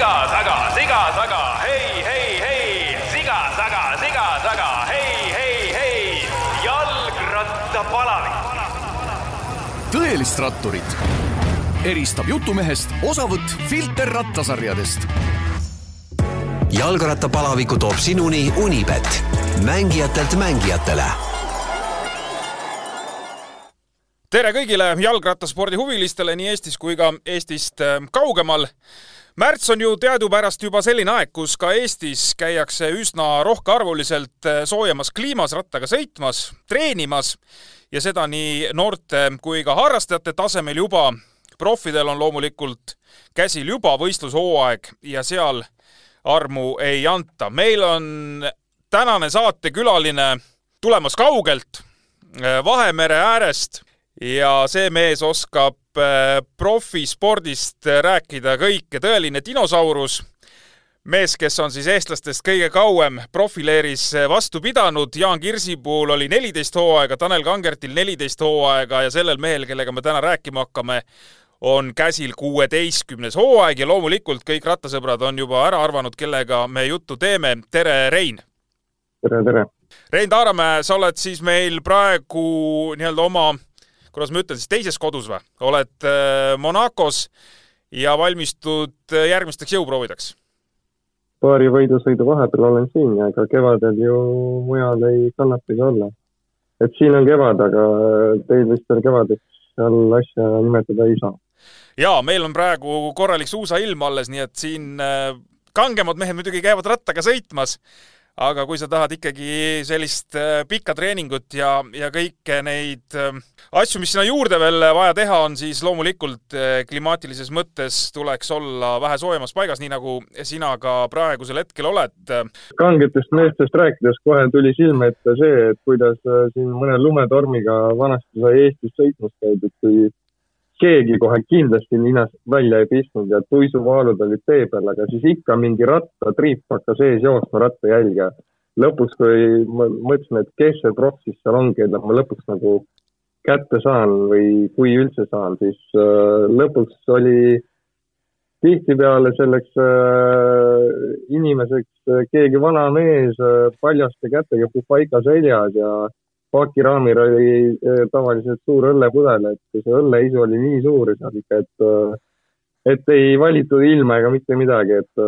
sigasaga, sigasaga, hei, hei, hei, sigasaga, sigasaga, hei, hei, hei, jalgrattapalavik. tõelist ratturit. Eristab jutumehest osavõtt Filter rattasarjadest jalgrattapalaviku toob sinuni Unibet, mängijatelt mängijatele. Tere kõigile jalgrattaspordi huvilistele nii Eestis kui ka Eestist äh, kaugemal. Märts on ju teadupärast juba selline aeg, kus ka Eestis käiakse üsna rohkearvuliselt äh, soojemas kliimas rattaga sõitmas, treenimas ja seda nii noorte kui ka harrastajate tasemel juba. profidel on loomulikult käsil juba võistlushooaeg ja seal armu ei anta. meil on tänane saatekülaline tulemas kaugelt, äh, Vahemere äärest ja see mees oskab äh, profispordist rääkida kõike, tõeline dinosaurus. mees, kes on siis eestlastest kõige kauem profileeris vastu pidanud, Jaan Kirsipuul oli neliteist hooaega, Tanel Kangertil neliteist hooaega ja sellel mehel, kellega me täna rääkima hakkame, on käsil kuueteistkümnes hooaeg ja loomulikult kõik rattasõbrad on juba ära arvanud, kellega me juttu teeme. tere, Rein! tere, tere! Rein Taaramäe, sa oled siis meil praegu nii-öelda oma kuidas ma ütlen siis, teises kodus või? oled äh, Monacos ja valmistud äh, järgmisteks jõuproovideks? paari võidusõidu vahepeal olen siin ja ega kevadel ju mujal ei kannatagi olla. et siin on kevad, aga teil vist veel kevadeks seal asja nimetada ei saa. jaa, meil on praegu korralik suusailm alles, nii et siin äh, kangemad mehed muidugi käivad rattaga sõitmas aga kui sa tahad ikkagi sellist pikka treeningut ja, ja kõike neid asju, mis sinna juurde veel vaja teha on, siis loomulikult klimaatilises mõttes tuleks olla vähe soojemas paigas, nii nagu sina ka praegusel hetkel oled. kangetest meestest rääkides kohe tuli silme ette see, et kuidas siin mõne lumetormiga vanasti sai Eestis sõitmas käidud, kui keegi kohe kindlasti ninast välja ei pistnud ja tuisuvaalud olid tee peal, aga siis ikka mingi rattatriip hakkas ees jooksma rattajälge. lõpuks, kui ma mõtlesin, et kes see proff siis seal on, keda ma lõpuks nagu kätte saan või kui üldse saan, siis äh, lõpuks oli tihtipeale selleks äh, inimeseks äh, keegi vana mees äh, paljaste kätega pupaika seljas ja pakiraamil oli tavaliselt suur õllepudel, et see õlleisu oli nii suur seal ikka, et, et ei valitud ilma ega mitte midagi, et,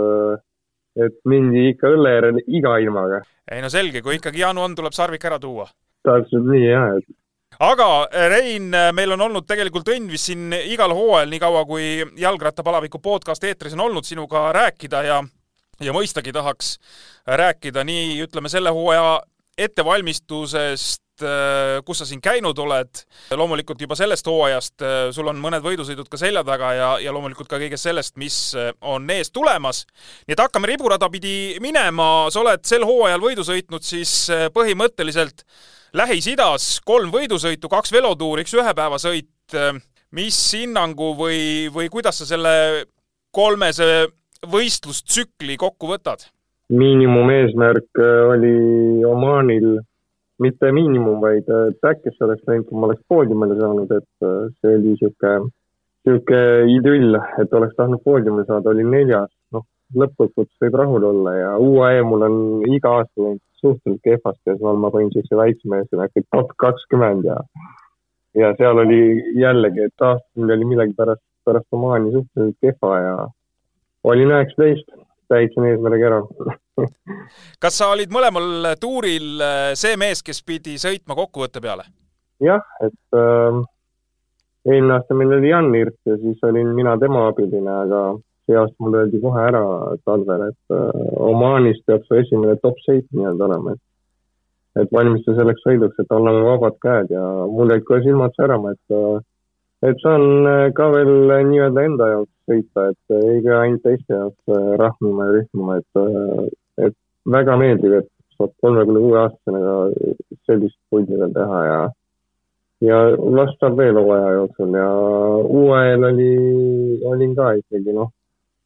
et mindi ikka õlle järele iga ilmaga. ei no selge, kui ikkagi janu on, tuleb sarvik ära tuua. täpselt nii jah, et aga Rein, meil on olnud tegelikult õnn vist siin igal hooajal, niikaua kui Jalgrattapalaviku podcast eetris on olnud, sinuga rääkida ja ja mõistagi tahaks rääkida nii, ütleme, selle hooaja ettevalmistusest, kus sa siin käinud oled, loomulikult juba sellest hooajast, sul on mõned võidusõidud ka selja taga ja, ja loomulikult ka kõigest sellest, mis on ees tulemas. nii et hakkame riburada pidi minema, sa oled sel hooajal võidu sõitnud siis põhimõtteliselt Lähis-Idas kolm võidusõitu, kaks velotuuri, üks ühepäevasõit. mis hinnangu või, või kuidas sa selle kolmese võistlustsükli kokku võtad? miinimumeesmärk oli Omaanil mitte miinimum, vaid äkki see oleks läinud, kui ma oleks poodiumile saanud, et see oli niisugune, niisugune idüll, et oleks tahtnud poodiumile saada, oli neljas, noh, lõppkokkuvõttes võib rahul olla ja UAE mul on iga aasta läinud suhteliselt kehvasti ja seal ma panin niisuguse väiksema eesmärgi, äkki top kakskümmend ja ja seal oli jällegi, et mul oli millegipärast pärast Omaani suhteliselt kehva ja olin üheksateist, täitsin eesmärgi ära kas sa olid mõlemal tuuril see mees, kes pidi sõitma kokkuvõtte peale? jah, et äh, eelmine aasta meil oli Jan Hirt ja siis olin mina tema abiline, aga see aasta mul öeldi kohe ära talvel, et äh, Omaanis peab su esimene top seit nii-öelda olema, et et valmistu selleks sõiduks, et anname vabad käed ja mul jäid kohe silmad särama, et äh, et saan ka veel nii-öelda enda jaoks sõita, et ei pea ainult teiste jaoks rahmima ja rühmima, et, et väga meeldiv, et saab kolmekümne kuue aastasena sellist puldi veel teha ja ja vast saab veel hooaja jooksul ja uuel oli, olin ka ikkagi noh,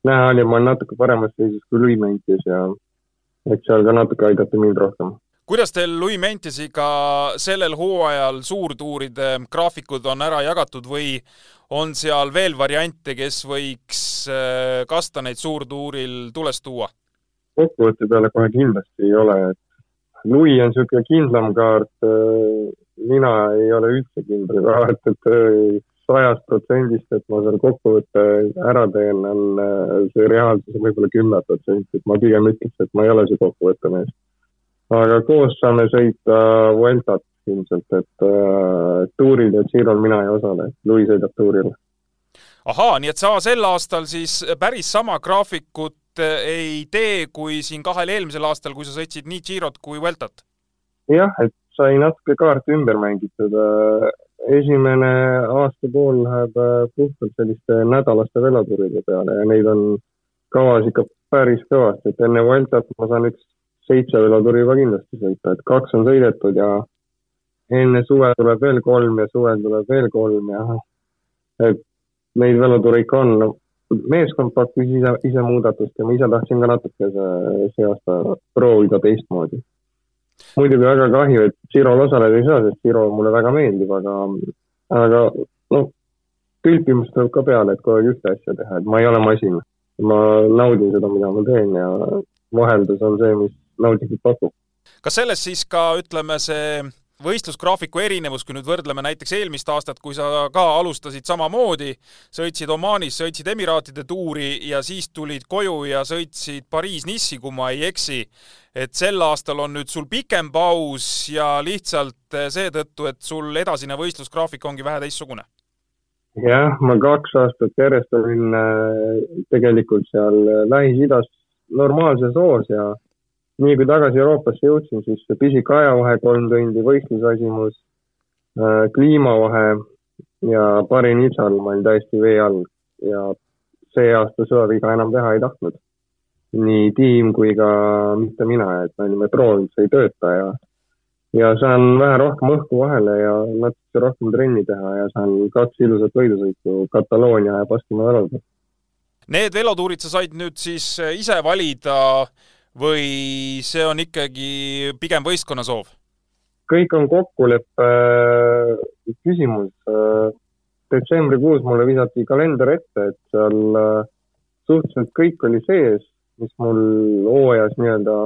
näha oli, ma olen natuke paremas seisus kui Louis Mentis ja et seal ka natuke aidati mind rohkem kuidas teil Louis Mentesiga sellel hooajal suurtuuride graafikud on ära jagatud või on seal veel variante, kes võiks äh, kasta neid suurtuuril tules tuua? Kokkuvõtte peale kohe kindlasti ei ole, et Louis on niisugune kindlam kaart, äh, mina ei ole üldse kindel kaart, et äh, sajast protsendist, et ma selle kokkuvõtte ära teen, on see reaalsus võib-olla kümme protsenti, et ma pigem ütleks, et ma ei ole see kokkuvõtte mees aga koos saame sõita Vueltat ilmselt, et äh, tuuril ja Girol mina ei osale, Louis sõidab tuuril. ahaa, nii et sa sel aastal siis päris sama graafikut äh, ei tee kui siin kahel eelmisel aastal, kui sa sõitsid nii Girot kui Vueltat? jah, et sai natuke kaarte ümber mängitud. Äh, esimene aastapool läheb äh, puhtalt selliste nädalaste velotuuride peale ja neid on kavas ikka päris kõvasti, et enne Vueltat ma saan üks seitse veloturi juba kindlasti sõita, et kaks on sõidetud ja enne suve tuleb veel kolm ja suvel tuleb veel kolm ja et neid veloturi ikka on. Meeskond pakkus ise, ise muudatust ja ma ise tahtsin ka natuke see, aasta proovida teistmoodi. muidugi väga kahju, et Girol osaleda ei saa, sest Giro mulle väga meeldib, aga, aga noh, tõlpimist tuleb ka peale, et kogu aeg ühte asja teha, et ma ei ole masin. ma naudin seda, mida ma teen ja vaheldus on see, mis naudingut pakub. kas selles siis ka, ütleme, see võistlusgraafiku erinevus, kui nüüd võrdleme näiteks eelmist aastat, kui sa ka alustasid samamoodi, sõitsid Omaanis, sõitsid Emiraatide tuuri ja siis tulid koju ja sõitsid Pariis-Nissi, kui ma ei eksi. et sel aastal on nüüd sul pikem paus ja lihtsalt seetõttu, et sul edasine võistlusgraafik ongi vähe teistsugune? jah, ma kaks aastat järjest olin äh, tegelikult seal Lähis-Idas normaalses hoos ja nii kui tagasi Euroopasse jõudsin, siis pisik ajavahe kolm tundi, võistlusväsimus äh,, kliimavahe ja paari nitsal ma olin täiesti vee all ja see aasta sööviga enam teha ei tahtnud. nii tiim kui ka mitte mina, et me olime proovinud, see ei tööta ja ja saan vähe rohkem õhku vahele ja natuke rohkem trenni teha ja saan kaks ilusat võidusõitu Kataloonia ja Baskimaa velodel. Need velotuurid sa said nüüd siis ise valida või see on ikkagi pigem võistkonna soov? kõik on kokkuleppe äh, küsimus. Äh, detsembrikuus mulle visati kalender ette, et seal äh, suhteliselt kõik oli sees, mis mul hooajas nii-öelda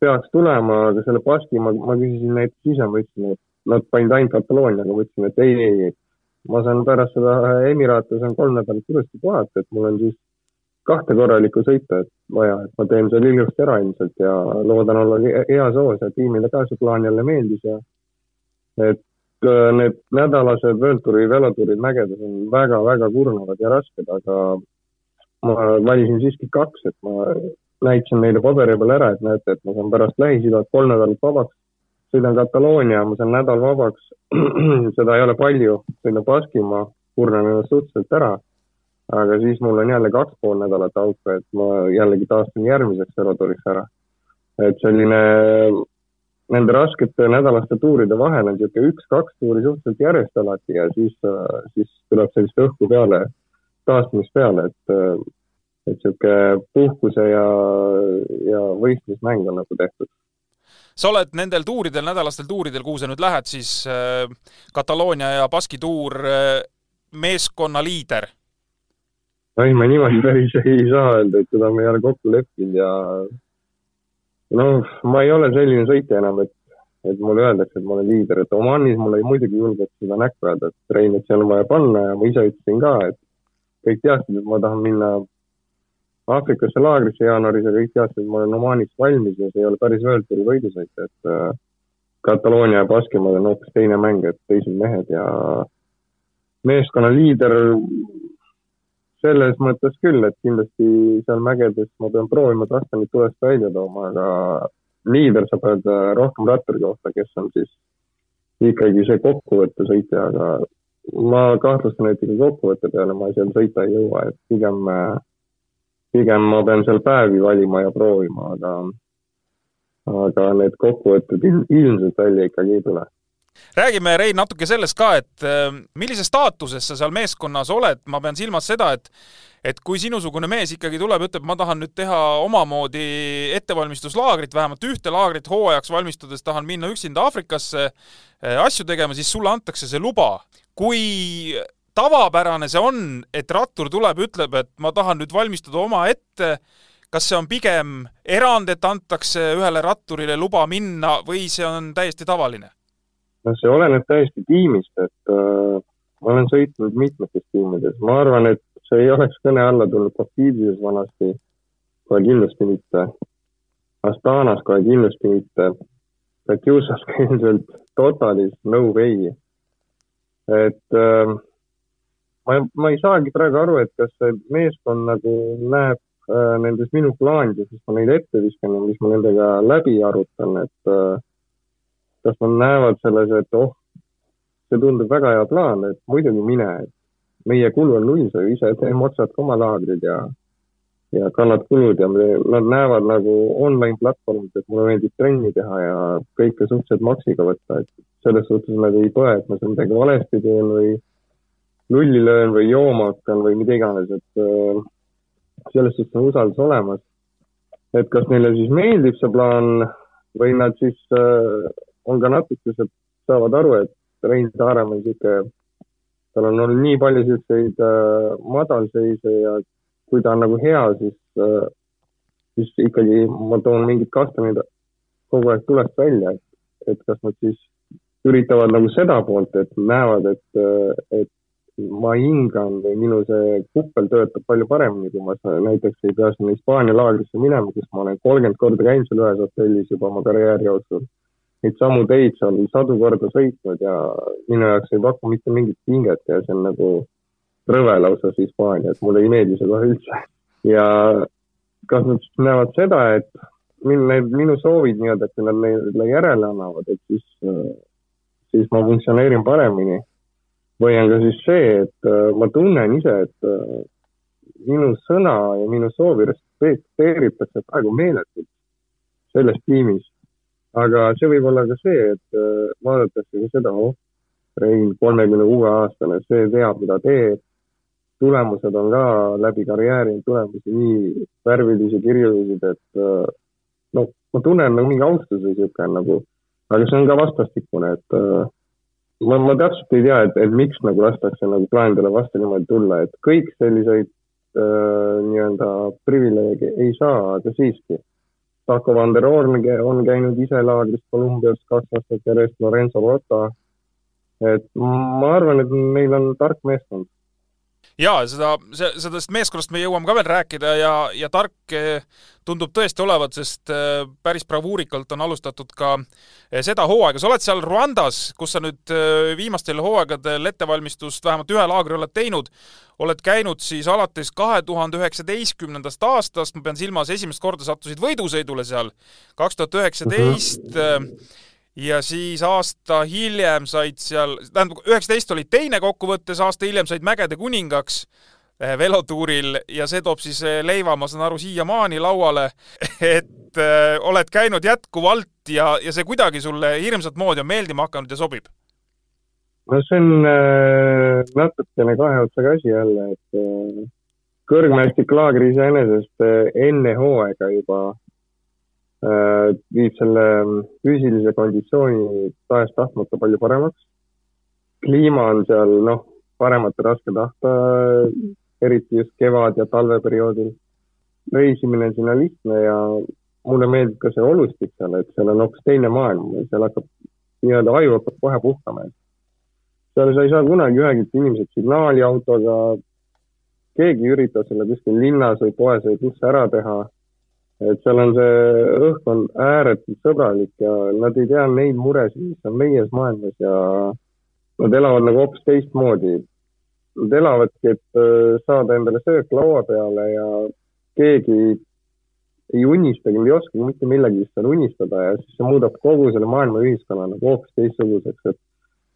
peaks tulema, aga selle Baski ma, ma küsisin näiteks ise, ma ütlesin, et nad panid ainult Katalooniaga, ma ütlesin, et ei, ei, ei. ma saan pärast seda Emiraate saan kolm nädalat ilusti puhata, et mul on siis kahte korralikku sõitu, vaja, et ma teen selle ilusti ära ilmselt ja loodan olla heas hoos ja tiimile ka see plaan jälle meeldis ja et äh, need nädalased World Touri velotuurid mägedes on väga-väga kurnavad ja rasked, aga ma valisin siiski kaks, et ma näitasin neile paberi peal ära, et näete, et ma saan pärast Lähis-Idat kolm nädalat vabaks, sõidan Kataloonia, ma saan nädal vabaks seda ei ole palju, sõidan Baskimaa, kurnan ennast suhteliselt ära aga siis mul on jälle kaks pool nädalat auku, et ma jällegi taastun järgmiseks velotuuriks ära. et selline nende raskete nädalaste tuuride vahel on niisugune üks-kaks tuuri suhteliselt järjest alati ja siis, siis tuleb sellist õhku peale, taastumist peale, et et niisugune puhkuse ja, ja võistlusmäng on nagu tehtud sa oled nendel tuuridel, nädalastel tuuridel, kuhu sa nüüd lähed, siis äh, Kataloonia ja Baski tuur äh, meeskonna liider ei, ma niimoodi päris ei saa öelda, et seda ma ei ole kokku leppinud ja noh, ma ei ole selline sõitja enam, et, et mulle öeldakse, et ma olen liider, et Omanis mulle muidugi julgeti seda näkku öelda, et et seal on vaja panna ja ma ise ütlesin ka, et kõik teadsid, et ma tahan minna Aafrikasse laagrisse jaanuaris ja kõik teadsid, et ma olen Omanis valmis ja see ei ole päris World Touri võidusõit, et äh, Kataloonia ja Baskimaal on hoopis teine mäng, et teised mehed ja meeskonna liider selles mõttes küll, et kindlasti seal mägedes. Ma pean proovima Trastonit tulest välja tooma, aga liider saab öelda rohkem ratturi kohta, kes on siis ikkagi see kokkuvõtte sõitja, aga ma kahtlustan, et ikka kokkuvõtte peale ma seal sõita ei jõua, et pigem, pigem ma pean seal päevi valima ja proovima, aga, aga need kokkuvõtted ilmselt välja ikkagi ei tule räägime, Rein, natuke sellest ka, et äh, millises staatuses sa seal meeskonnas oled, ma pean silmas seda, et et kui sinusugune mees ikkagi tuleb, ütleb, ma tahan nüüd teha omamoodi ettevalmistuslaagrit, vähemalt ühte laagrit hooajaks valmistudes tahan minna üksinda Aafrikasse äh, asju tegema, siis sulle antakse see luba. kui tavapärane see on, et rattur tuleb, ütleb, et ma tahan nüüd valmistuda omaette, kas see on pigem erand, et antakse ühele ratturile luba minna või see on täiesti tavaline? No see oleneb täiesti tiimist, et äh, ma olen sõitnud mitmetes tiimides, ma arvan, et see ei oleks kõne alla tulnud Papidises vanasti, kohe kindlasti mitte. Astanas kohe kindlasti mitte. Katjusas ilmselt Totalis no way. et äh, ma, ma ei saagi praegu aru, et kas see meeskond nagu näeb äh, nendes minu plaanides, mis ma neile ette viskan ja mis ma nendega läbi arutan, et äh, kas nad näevad selles, et oh, see tundub väga hea plaan, et muidugi mine, et meie kulu on null, sa ju ise maksad ka oma laagrid ja, ja kannad kulud ja me, nad näevad nagu online platvormid, et mulle meeldib trenni teha ja kõike suhteliselt maksiga võtta, et selles suhtes nad ei põe, et ma seal midagi valesti teen või lulli löön või jooma hakkan või mida iganes, et äh, selles suhtes on usaldus olemas. et kas neile siis meeldib see plaan või nad siis äh, on ka natukesed, saavad aru, et Rein Saaremäe on niisugune, tal on olnud nii palju niisuguseid äh, madalseise ja kui ta on nagu hea, siis äh,, siis ikkagi ma toon mingid kastanid kogu aeg tulest välja, et, et kas nad siis üritavad nagu seda poolt, et näevad, et, äh, et ma hingan või minu see kuppel töötab palju paremini, kui ma näiteks ei pea sinna Hispaania laagrisse minema, kus ma olen kolmkümmend korda käinud seal ühes hotellis juba oma karjääri jooksul neid samu teid seal sadu korda sõitnud ja minu jaoks ei paku mitte mingit pinget ja see on nagu rõve lausa see Hispaania, et mulle ei meeldi see kohe üldse. ja kas nad siis näevad seda, et minu, need minu soovid nii-öelda, et kui nad neile järele annavad, et siis, siis ma funktsioneerin paremini. või on ka siis see, et ma tunnen ise, et minu sõna ja minu soovi respekteeritakse praegu meeletult selles tiimis aga see võib olla ka see, et äh, vaadatakse ka seda, oh, Rein, kolmekümne kuue aastane, see teab, mida teeb. tulemused on ka läbi karjääri tulemusi nii värvilisi, kirjulised, et äh, no ma tunnen nagu mingi austus või sihuke nagu, aga see on ka vastastikune, et äh, ma, ma täpselt ei tea, et, et miks nagu lastakse nagu plaanidele vastu niimoodi tulla, et kõik selliseid äh, nii-öelda privileege ei saa, aga siiski Taco Van der Orn on käinud ise laagris Kolumbias kaks aastat järjest, Lorenzo Rota. et ma arvan, et neil on tark meeskond jaa, seda, sellest meeskonnast me jõuame ka veel rääkida ja, ja tark eh, tundub tõesti olevat, sest eh, päris bravuurikalt on alustatud ka eh, seda hooaega. sa oled seal Rwandas, kus sa nüüd viimastel hooaegadel ettevalmistust vähemalt ühe laagri oled teinud, oled käinud siis alates kahe tuhande üheksateistkümnendast aastast, ma pean silmas, esimest korda sattusid võidusõidule seal, kaks tuhat üheksateist ja siis aasta hiljem said seal, tähendab, üheksateist oli teine kokkuvõttes, aasta hiljem said Mägede kuningaks eh, velotuuril ja see toob siis eh, leiva, ma saan aru, siiamaani lauale, et äh, oled käinud jätkuvalt ja, ja see kuidagi sulle hirmsat moodi on meeldima hakanud ja sobib? no see on äh, natukene kahe otsaga asi jälle, et äh, kõrgmäestiklaagri iseenesest äh, enne hooaega juba viib selle füüsilise konditsiooni tahes-tahtmata palju paremaks. kliima on seal, noh, paremat raske tahta, eriti just kevad- ja talveperioodil. reisimine on sinna lihtne ja mulle meeldib ka see olustik seal, et seal on hoopis teine maailm, seal hakkab, nii-öelda aju hakkab kohe puhkama. seal sa ei saa kunagi ühegi inimesed signaaliautoga, keegi ei ürita sulle kuskil linnas või poes või kus ära teha et seal on see õhkkond ääretult sõbralik ja nad ei tea neid muresid, mis on meie maailmas ja nad elavad nagu hoopis teistmoodi. Nad elavadki, et äh, saada endale söök laua peale ja keegi ei unistagi, ei oskagi mitte millegist seal unistada ja siis see muudab kogu selle maailma ühiskonna nagu hoopis teistsuguseks, et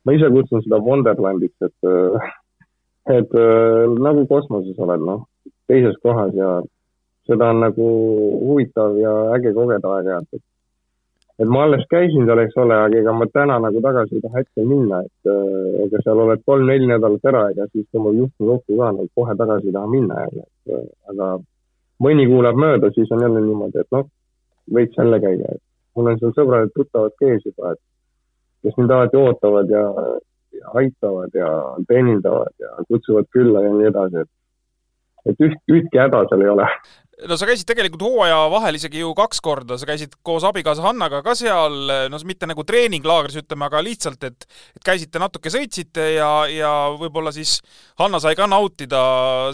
ma ise kutsun seda Wonderlandiks, et, äh, et äh, nagu kosmoses oled, noh, teises kohas ja seda on nagu huvitav ja äge kogeda aeg-ajalt, et et ma alles käisin seal, eks ole, aga ega ma täna nagu tagasi ei taha hetkel minna, et äh, ega seal oled kolm-neli nädalat ära, ega siis tõmbab juhtme kokku ka, nagu kohe tagasi ei taha minna jälle, et äh, aga mõni kuu läheb mööda, siis on jälle niimoodi, et noh, võiks jälle käia, et mul on seal sõbrad-tuttavad ka ees juba, et kes mind alati ootavad ja, ja aitavad ja teenindavad ja kutsuvad külla ja nii edasi, et et üht, ühtki häda seal ei ole no sa käisid tegelikult hooaja vahel isegi ju kaks korda, sa käisid koos abikaasa Hannaga ka seal, no mitte nagu treeninglaagris, ütleme, aga lihtsalt, et et käisite natuke, sõitsite ja, ja võib-olla siis Hanna sai ka nautida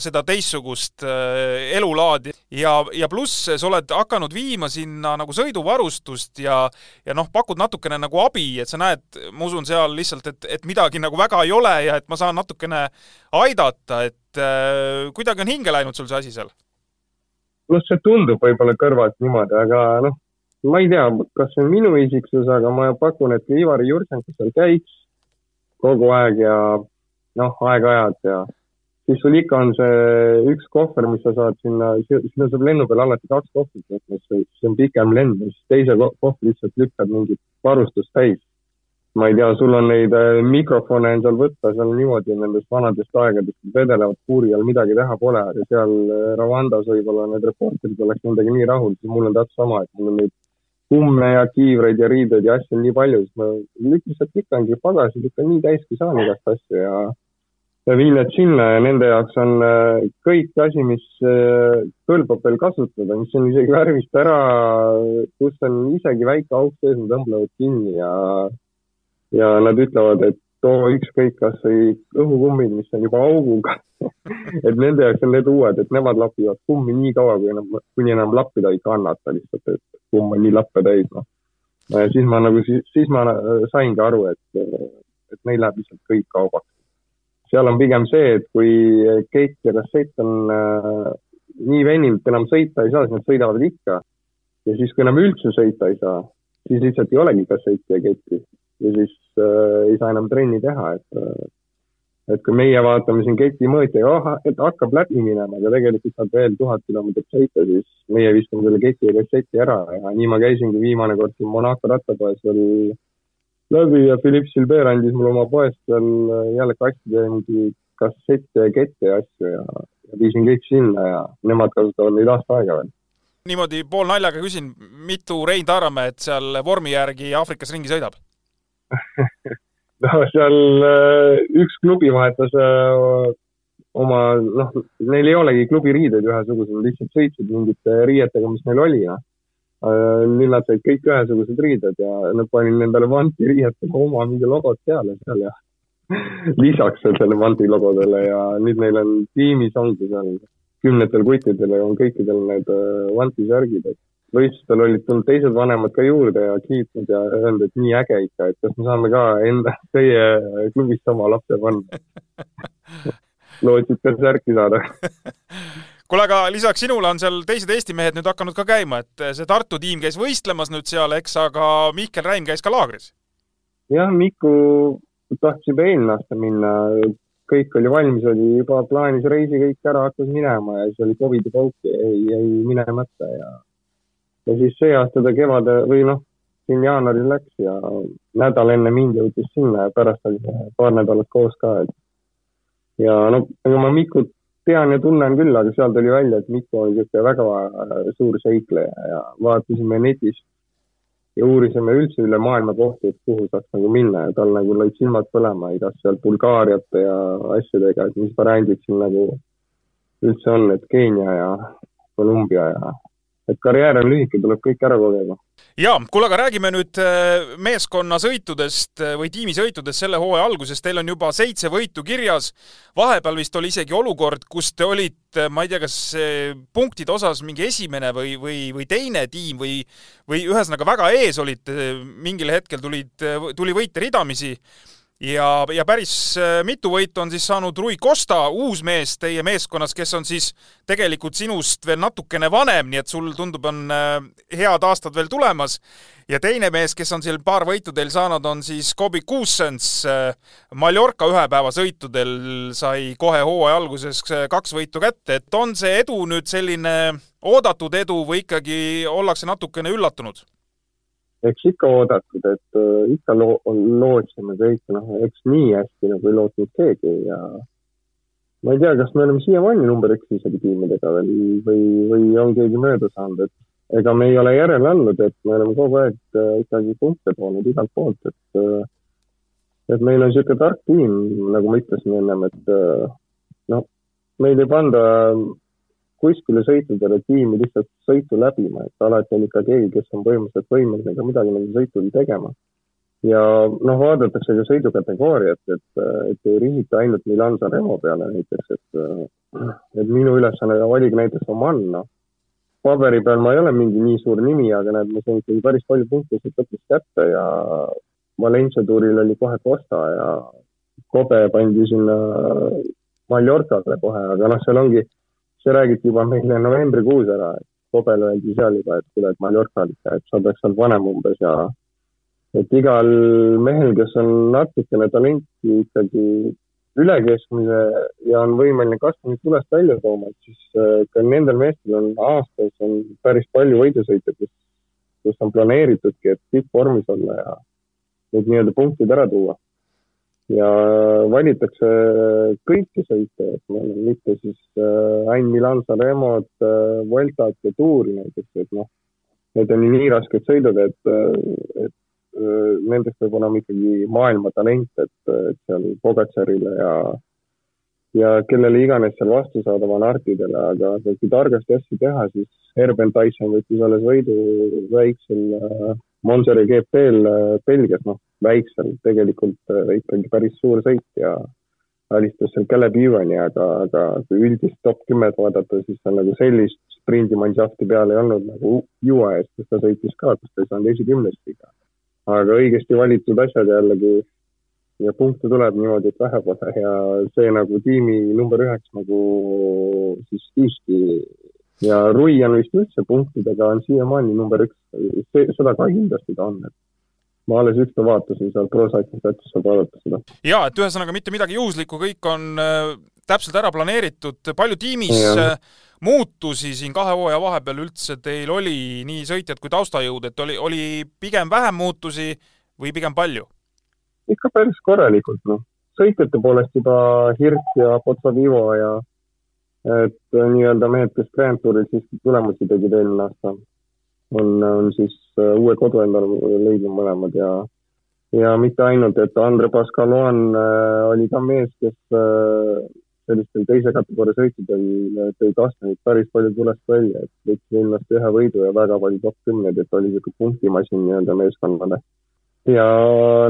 seda teistsugust äh, elulaadi. Ja, ja pluss sa oled hakanud viima sinna nagu sõiduvarustust ja ja noh, pakud natukene nagu abi, et sa näed, ma usun seal lihtsalt, et, et midagi nagu väga ei ole ja et ma saan natukene aidata, et äh, kuidagi on hinge läinud sul see asi seal noh, see tundub võib-olla kõrvalt niimoodi, aga noh, ma ei tea, kas see on minu isiksus, aga ma pakun, et kui Ivari Jurtšenko seal käiks kogu aeg ja noh, aeg-ajalt ja siis sul ikka on see üks kohver, mis sa saad sinna, sinna saab lennu peal alati kaks kohvrit see on pikem lend, siis teise kohvri lihtsalt lükkad mingit varustust täis ma ei tea, sul on neid äh, mikrofone on seal võtta, seal niimoodi nendest vanadest aegadest vedelevad puuri all, midagi teha pole, aga seal äh, Rwandas võib-olla need reporterid oleks nendega nii rahul, siis mul on täpselt sama, et mul on neid kumme ja kiivreid ja riideid ja asju on nii palju, siis ma lihtsalt lükkangi pagasi, lükkan nii täis, kui saan igast asju ja ja need sinna ja nende jaoks on äh, kõik asi, mis kõlbab veel kasutada, mis on isegi värvist ära, kus on isegi väike auk sees, nad tõmblevad kinni ja ja nad ütlevad, et too ükskõik kas või õhukummid, mis on juba auguga et nende jaoks on need uued, et nemad lapivad kummi nii kaua, kui enam, kuni enam lappida ei kannata lihtsalt, et kumm on nii lappe täis, noh. siis ma nagu, siis ma saingi aru, et, et neil läheb lihtsalt kõik kaubaks. seal on pigem see, et kui keit ja kassett on äh, nii veninud, et enam sõita ei saa, siis nad sõidavad ikka. ja siis, kui enam üldse sõita ei saa, siis lihtsalt ei olegi kassetti ja ketti ja siis äh, ei saa enam trenni teha, et äh, et kui meie vaatame siin ketimõõtja, oh, et hakkab läbi minema, aga tegelikult saab veel tuhat kilomeetrit sõita, siis meie viskame selle keti ja kasseti ära ja nii ma käisingi viimane kord siin Monaco rattapoes veel läbi ja Philippe Silber andis mulle oma poest veel äh, jälle kastide mingi kassette ja kette ja asju ja, ja viisin kõik sinna ja nemad kasutavad neid aasta aega veel niimoodi poolnaljaga küsin, mitu Rein Taaramäed seal vormi järgi Aafrikas ringi sõidab? no seal äh, üks klubi vahetas äh, oma, noh, neil ei olegi klubiriideid ühesugused, nad lihtsalt sõitsid mingite riietega, mis neil oli, noh. Äh, nüüd nad said kõik ühesugused riided ja nad panid nendele vanti riietega oma mingi logod peale seal ja lisaks selle vanti logodele ja nüüd neil on tiimis ongi seal kümnetel kuttidel ja on kõikidel need vanti särgid, et võistlustel olid tulnud teised vanemad ka juurde ja kiitnud ja öelnud, et nii äge ikka, et kas me saame ka enda, teie klubist oma lapse panna lootsid ka särki saada kuule, aga lisaks sinule on seal teised Eesti mehed nüüd hakanud ka käima, et see Tartu tiim käis võistlemas nüüd seal, eks, aga Mihkel Räim käis ka laagris? jah, Miku tahtis juba eelmine aasta minna, kõik oli valmis, oli juba plaanis reisi kõik ära, hakkas minema ja siis oli Covidi pauk, jäi, jäi minemata ja ja siis see aasta ta kevade või noh, siin jaanuaris läks ja nädal enne mind jõudis sinna ja pärast oli paar nädalat koos ka, et ja no ega ma Mikut tean ja tunnen küll, aga seal tuli välja, et Miku on niisugune väga äh, suur seikleja ja vaatasime netist ja uurisime üldse üle maailma kohti, et kuhu saaks nagu minna ja tal nagu lõid silmad põlema igast seal Bulgaariate ja asjadega, et mis variandid siin nagu üldse on, et Keenia ja Kolumbia ja et karjäär on lühike, tuleb kõik ära kogeda. jaa, kuule, aga räägime nüüd äh, meeskonnasõitudest äh, või tiimisõitudest selle hooaja alguses, teil on juba seitse võitu kirjas, vahepeal vist oli isegi olukord, kus te olite, ma ei tea, kas punktide osas mingi esimene või, või, või teine tiim või või ühesõnaga väga ees olite, mingil hetkel tulid, tuli võite ridamisi ja, ja päris äh, mitu võitu on siis saanud Rui Costa, uus mees teie meeskonnas, kes on siis tegelikult sinust veel natukene vanem, nii et sul tundub, on äh, head aastad veel tulemas. ja teine mees, kes on siin paar võitu teil saanud, on siis Kobi Kuusens. Äh, Mallorca ühepäevasõitudel sai kohe hooaja alguses kaks võitu kätte, et on see edu nüüd selline oodatud edu või ikkagi ollakse natukene üllatunud? Eks ikka oodatud, et äh, ikka loo-, lootsime kõike, noh, eks nii hästi nagu ei lootnud keegi ja ma ei tea, kas me oleme siiamaani number üks isegi tiimidega veel või, või on keegi mööda saanud, et ega me ei ole järele andnud, et me oleme kogu aeg äh, ikkagi punkte toonud igalt poolt, et äh, et meil on niisugune tark tiim, nagu ma ütlesin ennem, et noh, meil ei panda kuskile sõitudele tiimi lihtsalt sõitu läbima, et alati on ikka keegi, kes on põhimõtteliselt võimeline ka midagi nendel sõitudel tegema. ja noh, vaadatakse ka sõidukategooriat, et, et ei rihita ainult Milan Sanremo peale näiteks, et, et minu ülesanne oligi näiteks Oman, noh. paberi peal ma ei ole mingi nii suur nimi, aga näed, ma sain ikkagi päris palju punkte siit lõpus kätte ja Valencia tuuril oli kohe Costa ja Kobe pandi sinna Mallorcale kohe, aga noh, seal ongi, see räägiti juba meile novembrikuus ära, et Kobele öeldi seal juba, et kuule, et Mallorcal ikka, et sa peaks seal vanem umbes ja et igal mehel, kes on natukene talenti ikkagi üle keskmise ja on võimeline kasvamist tulest välja tooma, et siis äh, ka nendel meestel on aastas on päris palju võidusõite, kus, kus on planeeritudki, et tippvormis olla ja need nii-öelda punktid ära tuua. Ja valitakse kõiki sõite, et meil on mitte siis äh, ainult Milan Sanremot äh,, Vueltat ja Tuuri näiteks, et noh, need on nii rasked sõidud, et, äh, et äh, nendest peab olema ikkagi maailma talent, et, et seal Pogatsarile ja ja kellele iganes seal vastu saada Van Artidele, aga kui targasti asju teha, siis Herben Tyson võttis alles võidu väiksel äh, Monseri GP-l äh, Belgias, noh, väiksel, tegelikult äh, ikkagi päris suur sõit ja alistas seal Caleb Evani, aga, aga kui üldist top kümmet vaadata, siis seal nagu sellist sprindimanšafti peal ei olnud nagu UAE-s, kus ta sõitis ka, kus ta ei saanud esikümnestki. aga õigesti valitud asjad jällegi ja punkte tuleb niimoodi, et vähe pole ja see nagu tiimi number üheks nagu siis siiski ja Rui on vist üldse punktidega on siiamaani number üks, seda ka kindlasti ta on, et ma alles ükspäev vaatasin seal ProCycling Statis saab vaadata seda. jaa, et ühesõnaga mitte midagi juhuslikku, kõik on äh, täpselt ära planeeritud, palju tiimis ja. äh, muutusi siin kahe hooaja vahepeal üldse teil oli, nii sõitjad kui taustajõud, et oli, oli pigem vähem muutusi või pigem palju? ikka päris korralikult, noh. sõitjate poolest juba Hirt ja Potsavivo ja et äh, nii-öelda mehed, kes Grand Touril siiski tulemusi tegid eelmine aasta, on, on siis uue kodu endale leidnud mõlemad ja ja mitte ainult, et Andre Pascaloan äh, oli ka mees, kes äh, sellistel teise kategooria sõitudel äh, tõi Kastanit päris palju tulest välja, et võttis ennast ühe võidu ja väga palju top kümneid, et oli niisugune punktimasin nii-öelda meeskonnale. ja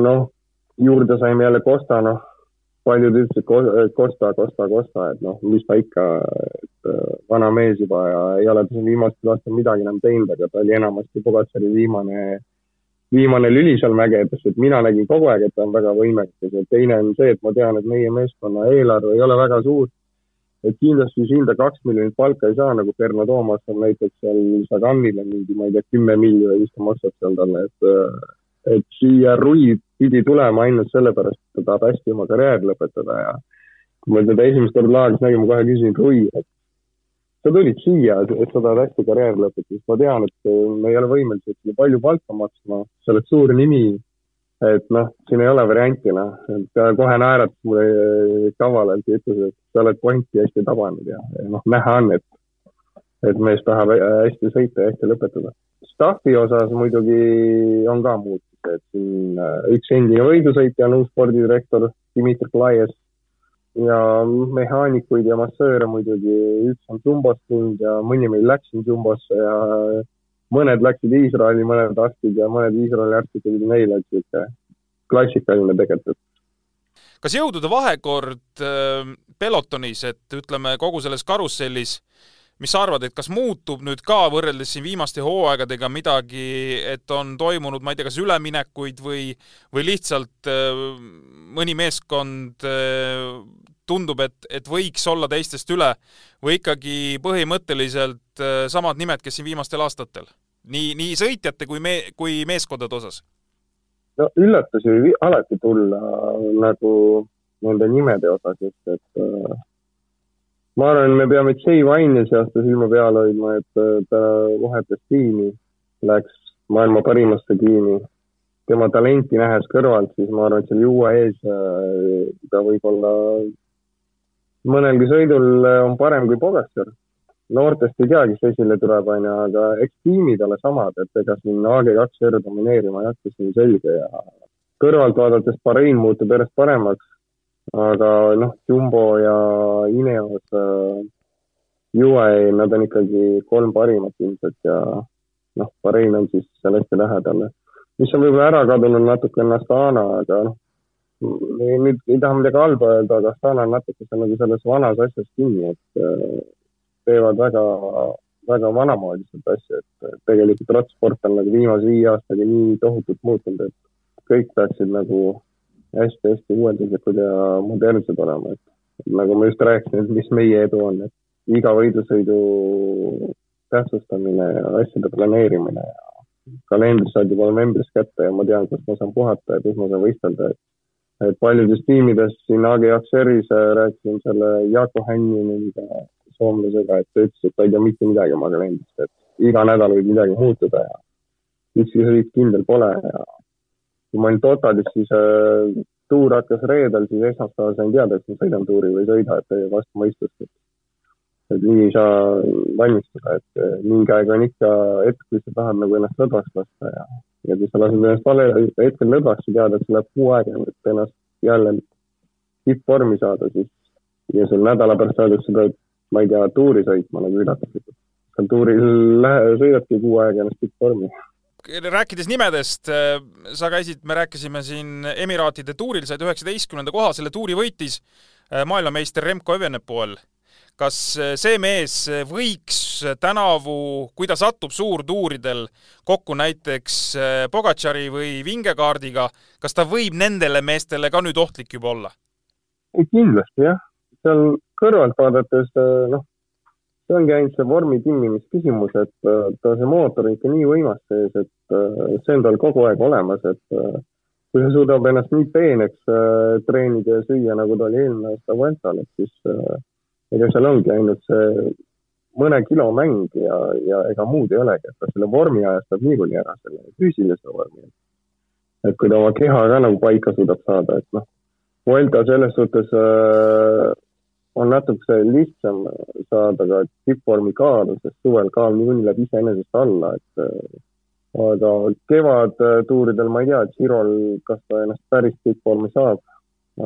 noh, juurde saime jälle Costa, noh paljud ütlesid Costa, Costa, Costa, et noh, mis ta ikka, et äh, vana mees juba ja ei ole ta siin viimastel aastatel midagi enam teinud, aga ta oli enamasti Pogatsari viimane, viimane lüli seal mägedes, et mina nägin kogu aeg, et ta on väga võimekas ja teine on see, et ma tean, et meie meeskonna eelarve ei ole väga suur. et kindlasti siin ta kaks miljonit palka ei saa, nagu Perno Toomas on näiteks seal Saganile mingi, ma ei tea, kümme miljonit vist maksab seal talle, et äh, et siia Rui pidi tulema ainult sellepärast, et ta tahab hästi oma karjääri lõpetada ja kui ma teda esimest korda laagris nägin, ma kohe küsisin Rui, et sa tulid siia, et sa tahad hästi karjääri lõpetada, siis ma tean, et me ei ole võimelised sulle palju palka maksma, sa oled suur nimi, et noh, siin ei ole varianti, noh, et ta kohe naeratas mulle kavalalt ja ütles, et sa oled pointi hästi tabanud ja, ja noh, näha on, et et mees tahab hästi sõita ja hästi lõpetada. Staffi osas muidugi on ka muutus, et siin äh, üks endine võidusõitja on uus spordidirektor Dmitri Klajev ja mehaanikuid ja massööre muidugi, üks on Jumbos tulnud ja mõni meil läks siin Jumbosse ja mõned läksid Iisraeli, mõned arstid ja mõned Iisraeli arstid tulid meile, et sihuke klassikaline tegelikult. kas jõudude vahekord äh, pelotonis, et ütleme, kogu selles karussellis mis sa arvad, et kas muutub nüüd ka võrreldes siin viimaste hooaegadega midagi, et on toimunud, ma ei tea, kas üleminekuid või, või lihtsalt äh, mõni meeskond äh, tundub, et, et võiks olla teistest üle või ikkagi põhimõtteliselt äh, samad nimed, kes siin viimastel aastatel? nii, nii sõitjate kui me-, kui meeskondade osas? no üllatusi võib alati tulla nagu nende nimede osas just, et äh ma arvan, me peame Jay Wine'i see aasta silma peal hoidma, et äh, ta vahetas tiimi, läks maailma parimasse tiimi. tema talenti nähes kõrvalt, siis ma arvan, et seal juua ees äh, ta võib-olla mõnelgi sõidul on parem kui Pogacar. noortest ei tea, kes esile tuleb, onju, aga eks tiimid ole samad, et ega siin AG2R domineerima ei hakka, see on selge ja kõrvalt vaadates Bahrein muutub järjest paremaks. Aga noh, Jumbo ja Ineos äh, UAE, nad on ikkagi kolm parimat ilmselt ja noh, Bahrein on siis seal hästi lähedal. mis on võib-olla ära kadunud natuke on Astana, aga noh, nüüd ei taha midagi halba öelda, aga Astana on natuke seal nagu selles vanas asjas kinni, et äh, teevad väga, väga vanamoodiselt asju, et tegelikult rattasport on nagu viimase viie aastaga nii tohutult muutunud, et kõik peaksid nagu hästi-hästi uuenduslikud ja modernsed olema, et nagu ma just rääkisin, et mis meie edu on, et iga võidusõidu tähtsustamine ja asjade planeerimine ja kalendris saad juba novembris kätte ja ma tean, kus ma saan puhata ja kus ma saan võistelda, et et paljudes tiimides siin AG Akseris äh, rääkisin selle Jaako Hänniniga, soomlasega, et ta ütles, et ta ei tea mitte midagi oma kalendrist, et iga nädal võib midagi muutuda ja ükski sõit kindel pole ja kui ma olin Totadis, siis äh, tuur hakkas reedel, siis esmaspäeval sain teada, et ma sõidan tuuri või ei sõida, et vastu mõistust, et nii ei saa valmistuda, et eh, mingi aeg on ikka hetk, kui sa tahad nagu ennast lõdvaks lasta ja, ja kui sa lased ennast vale hetkel lõdvaks ja tead, et sul läheb kuu aega, et ennast jälle tippvormi saada, siis ja sul nädala pärast öeldakse, sa pead, ma ei tea, tuuri sõitma nagu üllatuslikult. seal tuuril lähe, sõidadki kuu aega ennast tippvormi rääkides nimedest, eh, sa käisid, me rääkisime siin Emiraatide tuuril, said üheksateistkümnenda koha, selle tuuri võitis eh, maailmameister Remco Evenepoel kas eh, see mees võiks tänavu, kui ta satub suurtuuridel kokku näiteks Pogatšari või Vingekaardiga, kas ta võib nendele meestele ka nüüd ohtlik juba olla? kindlasti jah, seal kõrvalt vaadates noh, see ongi ainult see vormi timmimise et ta, see mootor on ikka nii võimas sees, et see on tal kogu aeg olemas, et kui ta suudab ennast nii peeneks treenida ja süüa, nagu ta oli eelmine aasta Vueltal, et siis ega seal ongi ainult see mõne kilo mäng ja, ja ega muud ei olegi, et ta selle vormi ajastab niikuinii ära, selle füüsilise vormi. et kui ta oma keha ka nagu paika suudab saada, et noh, Vuelta selles suhtes äh, on natuke lihtsam saada ka tippvormi kaalu, sest suvel kaal niikuinii läheb iseenesest alla, et äh, aga kevadtuuridel ma ei tea, et Girol, kas ta ennast päris tippvormi saab,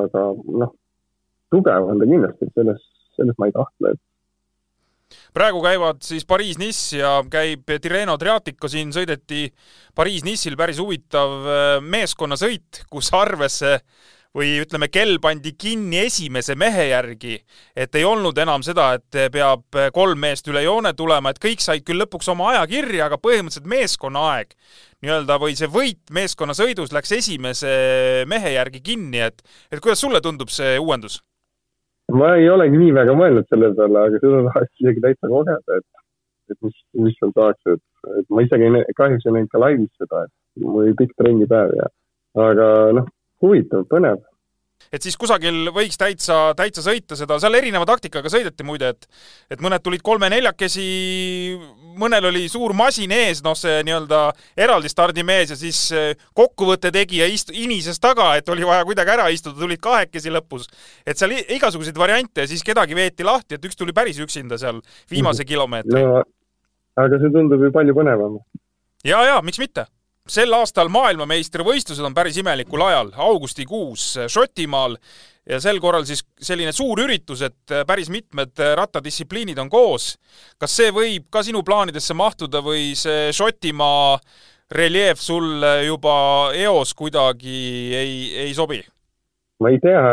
aga noh, tugev on ta kindlasti, et selles selles ma ei kahtle, et praegu käivad siis Pariis-Nice ja käib Tirreno Triatico, siin sõideti Pariis-Nice'il päris huvitav äh, meeskonnasõit, kus arvesse või ütleme, kell pandi kinni esimese mehe järgi, et ei olnud enam seda, et peab kolm meest üle joone tulema, et kõik said küll lõpuks oma aja kirja, aga põhimõtteliselt meeskonnaaeg nii-öelda või see võit meeskonnasõidus läks esimese mehe järgi kinni, et, et kuidas sulle tundub see uuendus? ma ei olegi nii väga mõelnud selle peale, aga seda tahaks isegi täitsa kogeda, et, et mis, mis seal saaks, et, et ma isegi ei, kahjuks ei näinud ka laivis seda, et mul oli pikk trennipäev ja, aga noh, huvitav, põnev et siis kusagil võiks täitsa, täitsa sõita seda, seal erineva taktikaga sõideti muide, et et mõned tulid kolme-neljakesi, mõnel oli suur masin ees, noh, see nii-öelda eraldi stardimees ja siis eh, kokkuvõtte tegija ist-, inises taga, et oli vaja kuidagi ära istuda, tulid kahekesi lõpus. et seal igasuguseid variante ja siis kedagi veeti lahti, et üks tuli päris üksinda seal viimase kilomeetri no,. aga see tundub ju palju põnevam. ja, ja miks mitte sel aastal maailmameistrivõistlused on päris imelikul ajal, augustikuus Šotimaal ja sel korral siis selline suur üritus, et päris mitmed rattadistsipliinid on koos. kas see võib ka sinu plaanidesse mahtuda või see Šotimaa reljeef sul juba eos kuidagi ei, ei sobi? ma ei tea,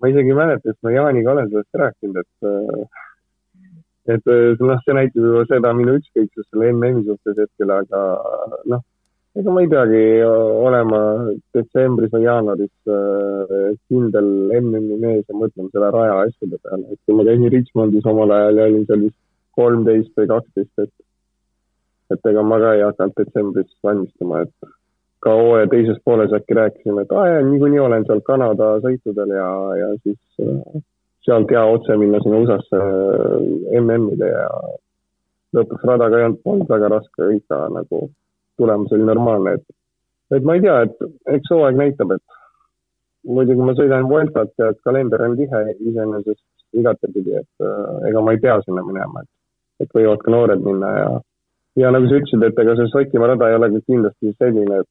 ma isegi ei mäleta, et ma Jaaniga olen sellest rääkinud, et et noh, see näitab ju seda minu ükskõiksust selle MM-i suhtes hetkel, aga noh ega ma ei peagi olema detsembris või jaanuaris äh, kindel MM-i mees ja mõtlema selle raja asjade peale, et kui ma käisin Richmondis omal ajal ja olin seal vist kolmteist või kaksteist, et et ega ma ka ei hakanud detsembris valmistuma, et ka hooaja teises pooles äkki rääkisime, et aa jaa, niikuinii olen seal Kanada sõitudel ja, ja siis äh, sealt hea otse minna sinna USA-sse äh, MM-ile ja lõpuks rada ka ei olnud, väga raske ikka nagu tulemus oli normaalne, et, et ma ei tea, et eks hooaeg näitab, et muidugi ma sõidan Vueltat ja et kalender on tihe iseenesest igatepidi, et äh, ega ma ei pea sinna minema, et, et võivad ka noored minna ja, ja nagu sa ütlesid, et ega see Šotimaa rada ei ole ka kindlasti selline, et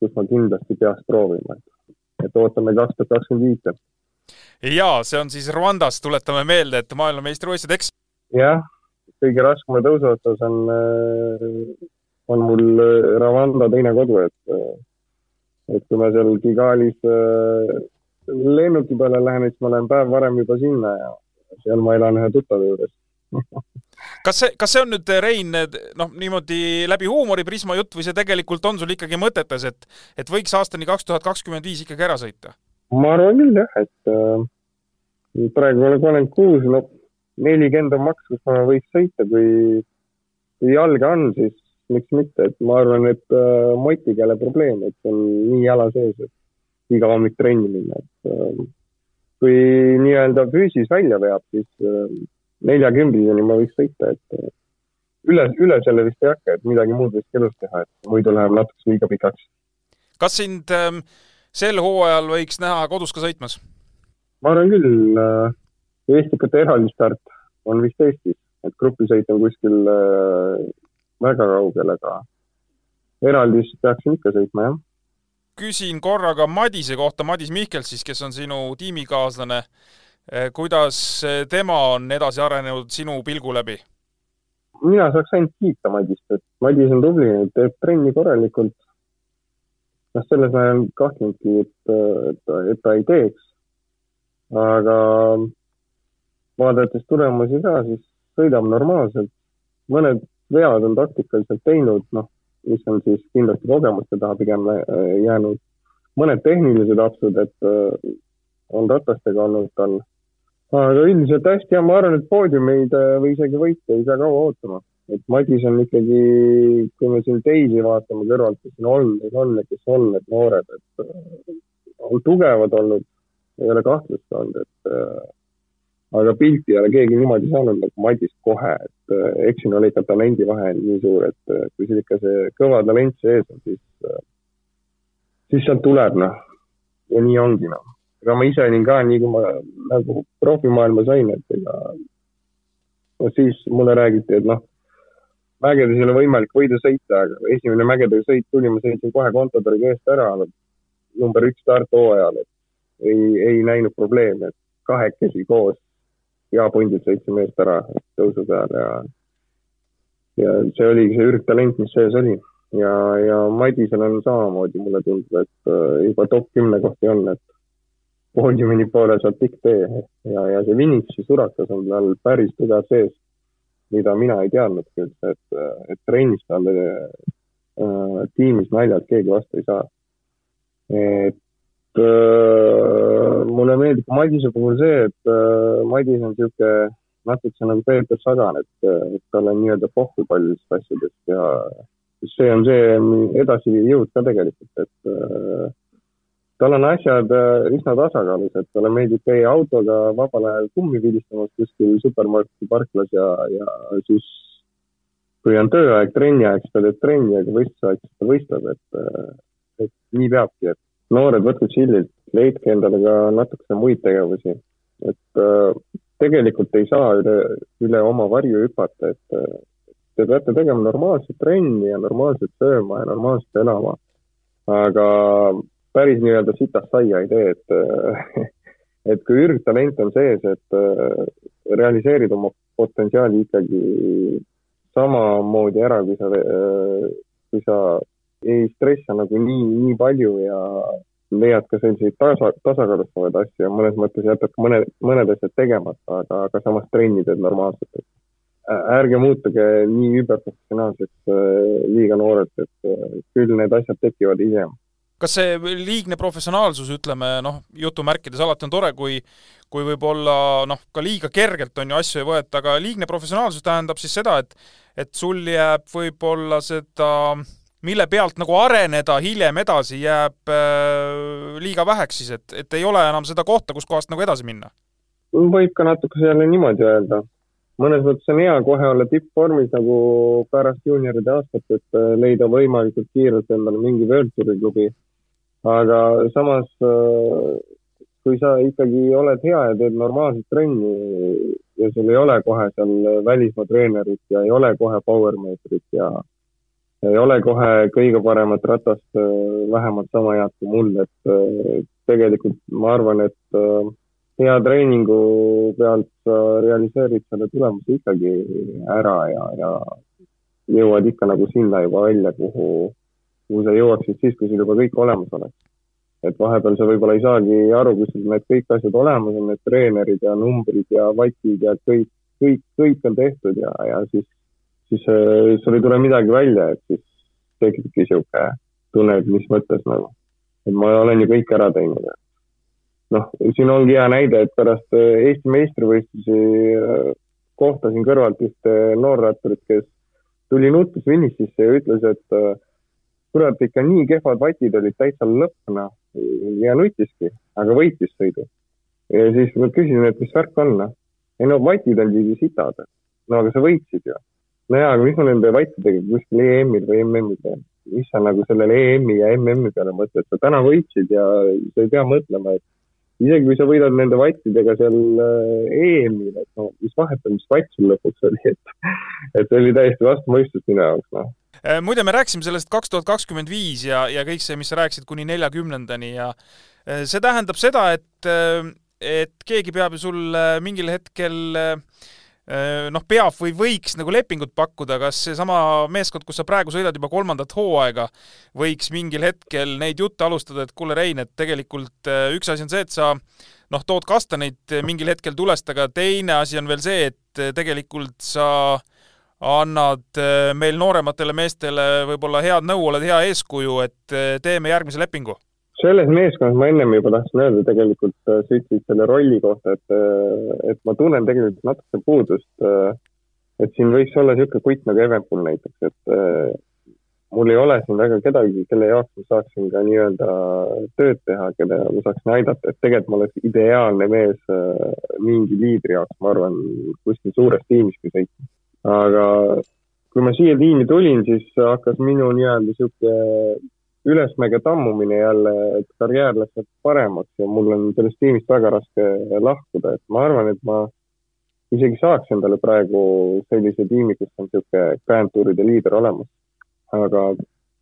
kus ma kindlasti peaks proovima, et, et ootame kaks tuhat kakskümmend viite. jaa, see on siis Rwandas, tuletame meelde, et maailmameistrivõistlused, eks? jah, kõige raskema tõusu otsas on, on mul Rwanda teine kodu, et et kui ma seal Kigalis äh, lennuki peale lähen, siis ma lähen päev varem juba sinna ja seal ma elan ühe tuttava juures kas see, kas see on nüüd, Rein, noh, niimoodi läbi huumoriprisma jutt või see tegelikult on sul ikkagi mõtetes, et et võiks aastani kaks tuhat kakskümmend viis ikkagi ära sõita? ma arvan küll jah, et äh, praegu olen kolmkümmend kuus, no nelikümmend on maks, kus ma võiks sõita, kui, kui jalga on, siis miks mitte, et ma arvan, et äh, Motiga ei ole probleem, et on nii jala sees, et iga hommik trenni minna, et äh, kui nii-öelda füüsis välja veab, siis äh, neljakümneseni ma võiks sõita, et äh, üle, üle selle vist ei hakka, et midagi muud võiks elus teha, et muidu läheb natuke liiga pikaks. kas sind äh, sel hooajal võiks näha kodus ka sõitmas? ma arvan küll äh,, Eestikate eraldi start on vist Eestis, et grupisõit on kuskil äh, väga kaugel, aga eraldi siis peaksin ikka sõitma, jah. küsin korra ka Madise kohta, Madis Mihkels siis, kes on sinu tiimikaaslane. Eh, kuidas tema on edasi arenenud sinu pilgu läbi? mina saaks ainult kiita Madist, et Madis on tubli, teeb trenni korralikult. noh, selles ma ei olnud kahtlenudki, et, et, et ta ei teeks. aga vaadates tulemusi ka, siis sõidab normaalselt. mõned vead on taktikaliselt teinud, noh, mis on siis kindlasti kogemuste taha pigem äh, jäänud. mõned tehnilised apsud, et äh, on ratastega olnud tal. aga üldiselt hästi ja ma arvan, et poodiumeid äh, või isegi võite ei pea kaua ootama. et Madis on ikkagi, kui me siin teisi vaatame kõrvalt, kes siin on, neid on kes on need noored, et on tugevad olnud, ei ole kahtlust olnud, et aga pilti ei ole keegi niimoodi saanud nagu Madis kohe, et äh, eks siin oli ikka talendivahe nii suur, et äh, kui sul ikka see kõva talent sees on, siis, äh, siis sealt tuleb noh, ja nii ongi noh. ega ma ise olin ka nii, kui ma nagu profimaailma sain, et ega no siis mulle räägiti, et noh, mägedes ei ole võimalik võidu sõita, aga esimene mägede sõit tuli, ma sõitsin kohe Contadoriga eest ära, number üks start hooajal, et ei, ei näinud probleemi, et kahekesi koos jaapundilt sõitsime eest ära tõusu peal ja ja see oligi see ürgtalent, mis sees oli. ja, ja Madisel on samamoodi, mulle tundub, et äh, juba top kümne kohti on, et poodiumini poole saab pikk tee ja, ja see Vinitsi surakas on tal päris tugev sees, mida mina ei teadnudki üldse, et, et trennis talle äh, tiimis naljalt keegi vastu ei saa. et äh, mulle meeldib Madise puhul see, et äh, Madis on niisugune natuke nagu Peeter Sagan, et, et tal on nii-öelda pohhu paljudest asjadest ja see on see edasijõud ka tegelikult, et äh, tal on asjad äh, üsna tasakaalus, et talle meeldib käia autoga vabal ajal kummi vilistamamas kuskil supermarketi parklas ja, ja siis kui on tööaeg, trenniaeg, siis ta teeb trenni, aga võistlusaeg, siis ta võistleb, et, äh, et nii peabki, et noored, võtke chill'ilt, leidke endale ka natukene muid tegevusi. et äh, tegelikult ei saa üle, üle oma varju hüpata, et äh, te peate tegema normaalset trenni ja normaalselt sööma ja normaalselt elama. aga päris nii-öelda sitast saia ei tee, et äh, et kui ürgtalent on sees, et äh, realiseerid oma potentsiaali ikkagi samamoodi ära, kui sa äh,, kui sa ei stressa nagu nii, nii palju ja leiad ka selliseid tasa, tasakaalustavaid asju ja mõnes mõttes jätad ka mõned, asjad tegemata, aga, aga samas trenni teed normaalselt, et ärge muutuge nii überprofessionaalseks liiga noored, et küll need asjad tekivad hiljem. kas see liigne professionaalsus, ütleme noh, jutumärkides alati on tore, kui kui võib-olla noh, ka liiga kergelt on ju asju ei võeta, aga liigne professionaalsus tähendab siis seda, et et sul jääb võib-olla seda äh, mille pealt nagu areneda hiljem edasi jääb äh, liiga väheks siis, et, et ei ole enam seda kohta, kuskohast nagu edasi minna? võib ka natuke jälle niimoodi öelda. mõnes mõttes on hea kohe olla tippvormis nagu pärast juunioride aastat, et äh, leida võimalikult kiirelt endale mingi World Touri klubi. aga samas, äh, kui sa ikkagi oled hea ja teed normaalset trenni ja sul ei ole kohe seal välismaa treenerit ja ei ole kohe power meetrit ja ei ole kohe kõige paremat ratast, äh, vähemalt sama head kui mul, et tegelikult ma arvan, et hea treeningu pealt sa realiseerid selle tulemuse ikkagi ära ja, ja jõuad ikka nagu sinna juba välja, kuhu, kuhu sa jõuaksid siis, kui sul juba kõik olemas oleks. et vahepeal sa võib-olla ei saagi aru, kus sul need kõik asjad olemas on, need treenerid ja numbrid ja vatid ja kõik, kõik, kõik on tehtud ja, ja siis, siis äh, sul ei tule midagi välja, et siis tekibki niisugune tunne, et mis mõttes nagu, et ma olen ju kõik ära teinud noh, siin ongi hea näide, et pärast äh, Eesti meistrivõistlusi äh, kohtasin kõrvalt ühte noorratturit, kes tuli nutus finišisse ja ütles, et kurat, ikka nii kehvad vatid olid täitsa lõppna ja nutiski, aga võitis sõidu. ja siis ma küsisin, et mis värk on, noh. ei no vatid olid ju sitad. no aga sa võitsid ju. No jaa, aga mis ma nende vattidega kuskil EM-il või MM-il teen? mis sa nagu sellele EM-i ja MM-i peale mõtled, sa täna võitsid ja sa ei pea mõtlema, et isegi kui sa võidad nende vattidega seal äh, EM-il, et no mis vahet on, mis vatt sul lõpuks oli, et, et see oli täiesti vastu mõistust minu jaoks, noh äh, muide, me rääkisime sellest kaks tuhat kakskümmend viis ja, ja kõik see, mis sa rääkisid kuni neljakümnendani ja äh, see tähendab seda, et, et keegi peab ju sul mingil hetkel Äh, noh, peab või võiks nagu lepingut pakkuda, kas seesama meeskond, kus sa praegu sõidad juba kolmandat hooaega, võiks mingil hetkel neid jutte alustada, et kuule, Rein, et tegelikult äh, üks asi on see, et sa noh, tood kastaneid mingil hetkel tulest, aga teine asi on veel see, et äh, tegelikult sa annad meil noorematele meestele võib-olla head nõu, oled hea eeskuju, et teeme järgmise lepingu selles meeskonnas ma ennem juba tahtsin öelda tegelikult, äh, sa ütlesid selle rolli kohta, et, äh, et ma tunnen tegelikult natuke puudust. Äh, et siin võiks olla niisugune kutt nagu Evenpool näiteks, et mul ei ole siin väga kedagi, kelle jaoks ma saaksin ka nii-öelda tööd teha, kelle ma saaksin aidata, et tegelikult ma oleks ideaalne mees mingi liidri jaoks, ma arvan, kuskil suures tiimiski sõitma. aga kui ma siia tiimi tulin, siis hakkas minu nii-öelda niisugune ülesmäge tammumine jälle, et karjäär läks paremaks ja mul on sellest tiimist väga raske lahkuda, et ma arvan, et ma isegi saaks endale praegu sellise tiimi, kus on niisugune käendtuuride liider olemas. aga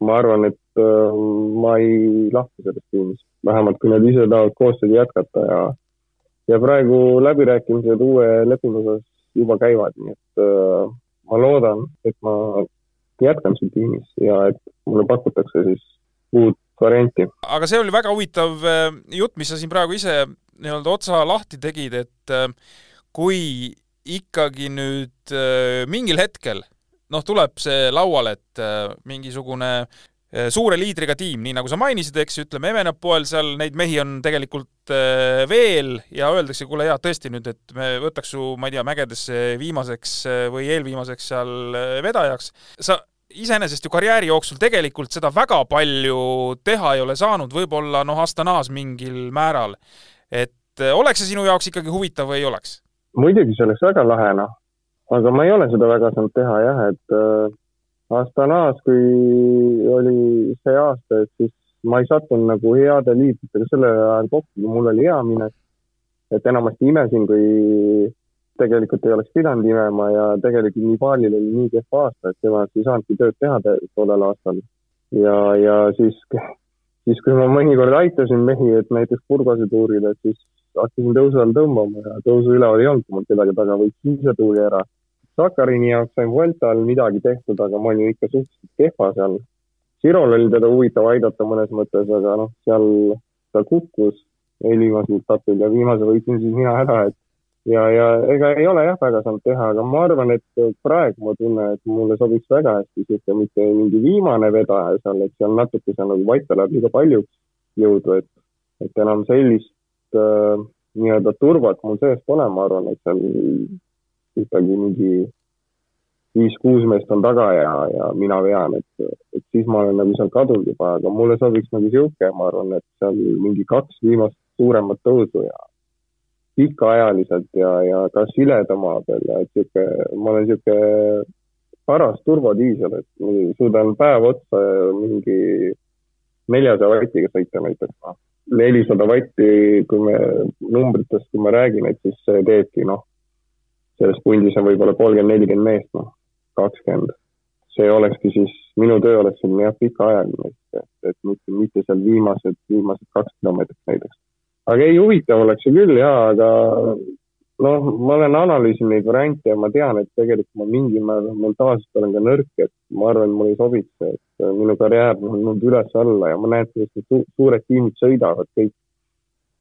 ma arvan, et äh, ma ei lahku sellest tiimist, vähemalt kui nad ise tahavad koostööd jätkata ja ja praegu läbirääkimised uue lepingu osas juba käivad, nii et äh, ma loodan, et ma jätkan siin tiimis ja et mulle pakutakse siis uut varianti. aga see oli väga huvitav äh, jutt, mis sa siin praegu ise nii-öelda otsa lahti tegid, et äh, kui ikkagi nüüd äh, mingil hetkel noh, tuleb see lauale, et mingisugune suure liidriga tiim, nii nagu sa mainisid, eks, ütleme, Evenepoel seal neid mehi on tegelikult veel ja öeldakse, kuule jaa, tõesti nüüd, et me võtaks su, ma ei tea, mägedesse viimaseks või eelviimaseks seal vedajaks. sa iseenesest ju karjääri jooksul tegelikult seda väga palju teha ei ole saanud, võib-olla noh, Astanas mingil määral. et eh, oleks see sinu jaoks ikkagi huvitav või ei oleks? muidugi, see oleks väga lahe, noh. aga ma ei ole seda väga saanud teha jah, et äh, Astanas, kui oli see aasta, et siis ma ei sattunud nagu heade liitlastega sellel ajal kokku, kui mul oli hea minek. et enamasti imesin, kui tegelikult ei oleks pidanud imema ja tegelikult Nibalil oli nii kehv aasta, et temast ei saanudki tööd teha tollel aastal. ja, ja siis, siis kui ma mõnikord aitasin mehi, et näiteks Burgase tuuril, et siis hakkasin tõusu all tõmbama ja tõusu üleval ei olnud, kui mul kedagi taga võitis ise tuuli ära. Sakarini jaoks sain Vueltal midagi tehtud, aga ma olin ikka suhteliselt kehva seal. Sirol oli teda huvitav aidata mõnes mõttes, aga noh, seal ta kukkus eelviimasel etapil ja viimase võitsin siis mina ära, et ja, ja ega ei ole jah väga saanud teha, aga ma arvan, et praegu ma tunnen, et mulle sobiks väga hästi sihuke mitte mingi viimane vedaja seal, et seal natuke seal nagu vaita läheb liiga paljuks jõudu, et, et enam sellist äh, nii-öelda turvat mul sees pole, ma arvan, et seal ikkagi mingi viis-kuus meest on taga ja, ja mina vean, et, et siis ma olen nagu seal kadunud juba, aga mulle sobiks nagu sihuke, ma arvan, et seal mingi kaks viimast suuremat tõusu ja pikaajaliselt ja, ja ka sileda maa peal ja et sihuke, ma olen sihuke paras turbodiisel, et suudan päev otsa mingi neljasaja vatiga sõita näiteks. Noh. nelisada vatti, kui me numbritest, kui ma räägin, et siis see teebki noh, selles pundis on võib-olla kolmkümmend, nelikümmend meest, noh, kakskümmend. see olekski siis, minu töö oleks selline jah, pikaajaline, et, et mitte, mitte seal viimased, viimased kaks kilomeetrit näiteks. Aga ei, huvitav oleks see küll ja, aga noh, ma olen analüüsinud neid variante ja ma tean, et tegelikult ma mingil määral mentaalselt olen ka nõrk, et ma arvan, et mul ei sobiks et minu karjäär on olnud üles-alla ja ma näen, kuidas need suured tiimid sõidavad kõik.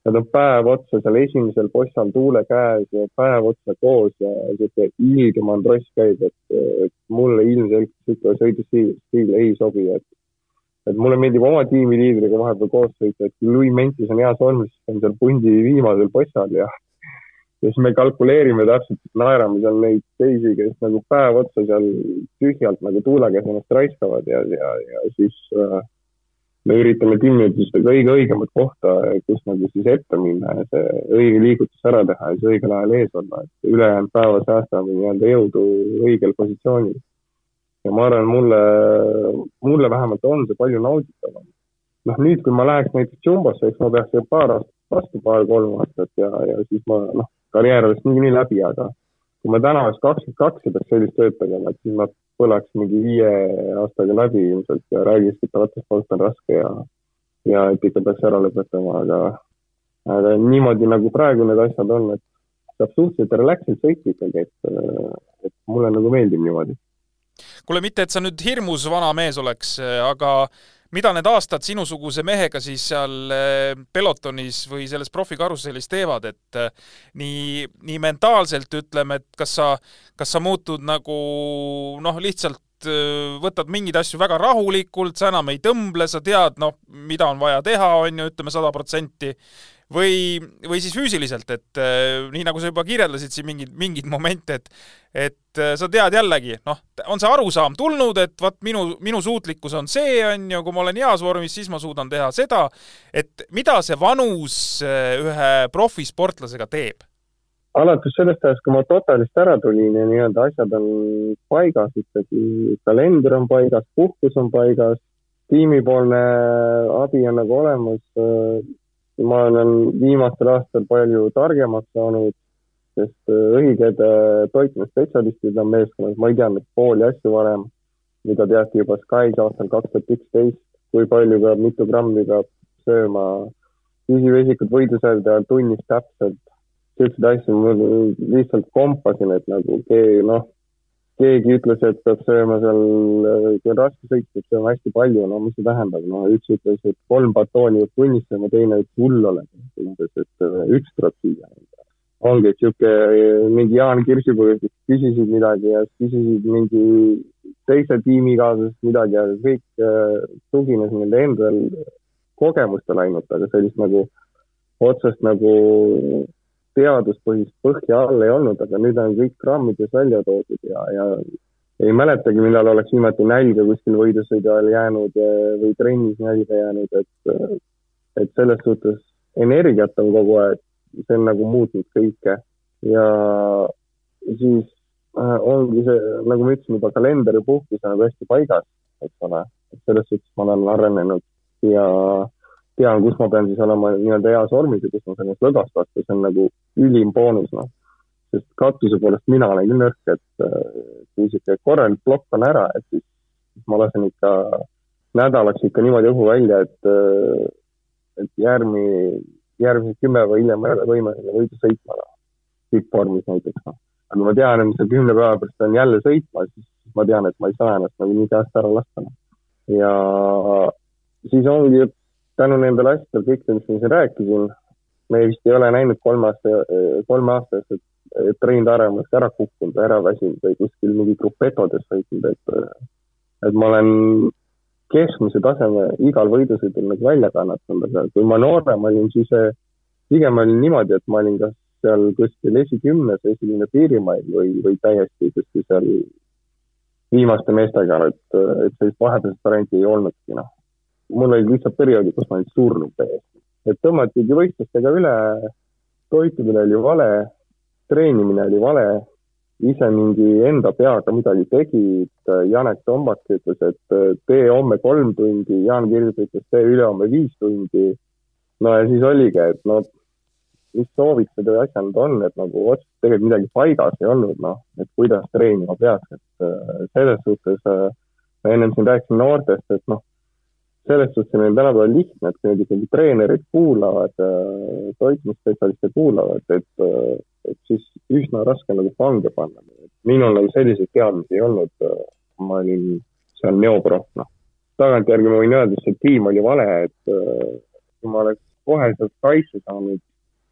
Nad on päev otsa seal esimesel possal tuule käes ja päev otsa koos ja sihuke ilge mandross käib, et, mulle ilmselgelt sihuke sõidustiil ei sobi, et et mulle meeldib oma tiimiliidriga vahepeal koos sõita, et kui Louis Mentis on heas vormis, siis on seal pundi viimasel possal ja ja siis me kalkuleerime täpselt, naerame seal neid teisi, kes nagu päev otsa seal tühjalt nagu tuule käes ennast raiskavad ja, ja, ja siis äh, me üritame timmida kõige õigemat kohta, kus nagu siis ette minna ja see õige liigutus ära teha ja siis õigel ajal ees olla, et ülejäänud päeva säästame nii-öelda jõudu õigel positsioonil. Ja ma arvan, mulle, mulle vähemalt on see palju nauditavam. noh, nüüd, kui ma läheks näiteks Jumbosse, eks ma peaks veel paar aastat vastu, paar-kolm aastat ja, ja siis ma noh, karjäär oleks niikuinii läbi, aga kui ma täna oleks kakskümmend kaks ja peaks sellist tööd tegema, et siis ma põleks mingi viie aastaga läbi ilmselt ja räägiks, et rattasport on raske ja, ja et ikka peaks ära lõpetama, aga, aga niimoodi nagu praegu need asjad on, et saab suhteliselt relax'ilt sõita ikkagi, et, et mulle nagu meeldib niimoodi. Kuule, mitte et sa nüüd hirmus vana mees oleks, aga mida need aastad sinusuguse mehega siis seal eh, pelotonis või selles profikarussellis teevad, et eh, nii, nii mentaalselt ütleme, et kas sa, kas sa muutud nagu noh, lihtsalt võtad mingeid asju väga rahulikult, sa enam ei tõmble, sa tead, noh, mida on vaja teha, on ju, ütleme sada protsenti, või, või siis füüsiliselt, et äh, nii nagu sa juba kirjeldasid siin mingeid, mingeid momente, et et äh, sa tead jällegi, noh, on see arusaam tulnud, et vot minu, minu suutlikkus on see, on ju, kui ma olen heas vormis, siis ma suudan teha seda, et mida see vanus äh, ühe profisportlasega teeb? alates sellest ajast, kui ma Totalist ära tulin ja nii-öelda asjad on paigas ikkagi, kalender on paigas, puhkus on paigas, tiimipoolne abi on nagu olemas ma olen viimastel aastatel palju targemaks saanud, sest äh, õiged toitlusspetsialistid on meeskonnas, ma ei teadnud pooli asju varem, mida teati juba Sky's aastal kaks tuhat üksteist, kui palju peab, mitu grammi peab sööma, püsivesikud võidusõida tunnis täpselt, selliseid asju ma lihtsalt kompasin, et nagu noh keegi ütles, et peab sööma seal, kui on raske sõit, peab sööma hästi palju, no mis see tähendab, no üks ütles, et kolm batooni võib tunnis sööma, teine ütles hull oled, umbes, et äh, üks tuleb siia. ongi, et sihuke mingi Jaan Kirsipõõs küsisid midagi ja küsisid mingi teise tiimikaaslasest midagi ja kõik äh, tugines nende endal kogemustele ainult, aga sellist nagu otsest nagu teaduspõhist põhja all ei olnud, aga nüüd on kõik grammides välja toodud ja, ja ei mäletagi, millal oleks viimati nälga kuskil võidusõidu ajal jäänud eh, või trennis nälga jäänud, et, et selles suhtes energiat on kogu aeg, see on nagu muutnud kõike. Ja siis äh, ongi see, nagu ma ütlesin juba, kalender ja puhkus on nagu hästi paigas, eks ole, et selles suhtes ma olen arenenud ja tean, kus ma pean siis olema nii-öelda heas vormis ja kus ma saan ennast lõdvast lasta, see on nagu ülim boonus, noh. sest katuse poolest mina olen küll nõrk, et äh, kui niisugune korralik plokk on ära, et siis, ma lasen ikka nädalaks ikka niimoodi õhu välja, et, äh, et järgmine, järgmised kümme päeva hiljem võimeline võidu sõitma, noh. tippvormis näiteks, noh. aga ma tean, et ma kümne päeva pärast pean jälle sõitma, siis ma tean, et ma ei saa ennast nagu nii käest ära lasta, noh. ja siis ongi, tänu nendele asjadele, kõikidele, mis ma siin rääkisin, me vist ei ole näinud kolme aasta, kolme aasta eest, et, Rein Taarem oleks ära kukkunud ära väsinud või kuskil mingi grupetodes sõitnud, et, et ma olen keskmise taseme igal võidusõidul nagu välja kannatanud, aga kui ma noorem olin, siis pigem oli niimoodi, et ma olin kas seal kuskil esikümnes, esimene piirimail või, või täiesti kuskil seal viimaste meestega, et, et sellist vahepealset varianti ei olnudki, noh mul olid lihtsalt perioodid, kus ma olin surnud täiesti. et tõmmatigi võistlustega üle. Toitumine oli vale, treenimine oli vale, ise mingi enda peaga midagi tegid, Janek Tombak ütles, et tee homme kolm tundi, Jaan Kirgus ütles, tee ülehomme viis tundi. no ja siis oligi, et no mis soovitused või asjad need on, et nagu otseselt tegelikult midagi paigas ei olnud, noh, et kuidas treenima peaks, et äh, selles suhtes äh, ma ennem siin rääkisin noortest, et noh, selles suhtes on neil tänapäeval lihtne, et nüüd ikkagi treenerid kuulavad, toitlusspetsialiste kuulavad, et, et siis üsna raske nagu pange panna. minul nagu selliseid teadmisi ei olnud, ma olin seal neoproff, noh. tagantjärgi ma võin öelda, et see tiim oli vale, et kui ma oleks kohe sealt Skysse saanud,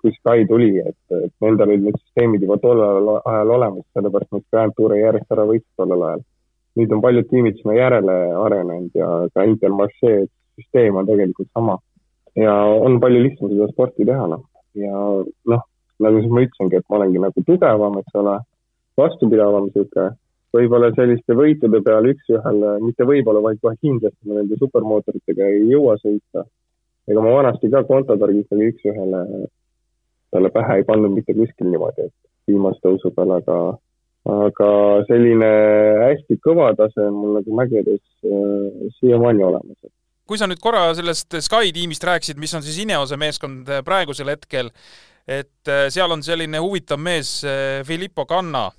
kui Sky tuli, et, et nendel olid need süsteemid juba tollel ajal olemas, sellepärast nad Grand Touri järjest ära võitsid tollel ajal nüüd on paljud tiimid sinna järele arenenud ja ka Intermarché süsteem on tegelikult sama. ja on palju lihtsam seda sporti teha, noh. ja noh, nagu siis ma ütlesingi, et ma olengi nagu tugevam, eks ole, vastupidavam sihuke, võib-olla selliste võitude peal üks-ühele, mitte võib-olla, vaid kohe kindlasti ma nende supermootoritega ei jõua sõita. ega ma vanasti ka Contadoriga ikkagi üks-ühele talle pähe ei pannud mitte kuskil niimoodi, et viimase tõusu peal, aga aga selline hästi kõva tase on mul nagu mägedes äh, siiamaani olemas. kui sa nüüd korra sellest Sky tiimist rääkisid, mis on siis Ineose meeskond äh, praegusel hetkel, et äh, seal on selline huvitav mees Filippo Canna,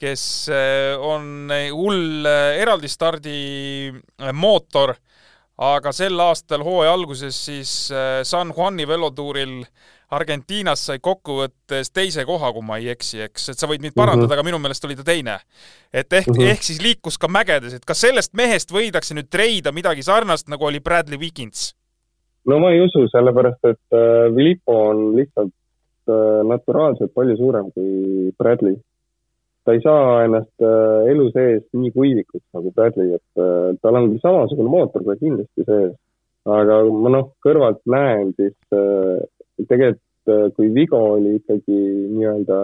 kes on hull eraldistardi mootor, aga sel aastal hooaja alguses siis San Juani velotuuril Argentiinas sai kokkuvõttes teise koha, kui ma ei eksi, eks, et sa võid mind parandada mm, -hmm. aga minu meelest oli ta teine. et ehk mm, -hmm. ehk siis liikus ka mägedes, et kas sellest mehest võidakse nüüd treida midagi sarnast, nagu oli Bradley Wiggins? no ma ei usu, sellepärast et äh, Filippo on lihtsalt äh, naturaalselt palju suurem kui Bradley. ta ei saa ennast äh, elu sees nii kuivikuks nagu Bradley, et äh, tal on küll samasugune mootor ka kindlasti sees, aga ma noh, kõrvalt näen, siis äh, tegelikult äh, kui Vigo oli ikkagi nii-öelda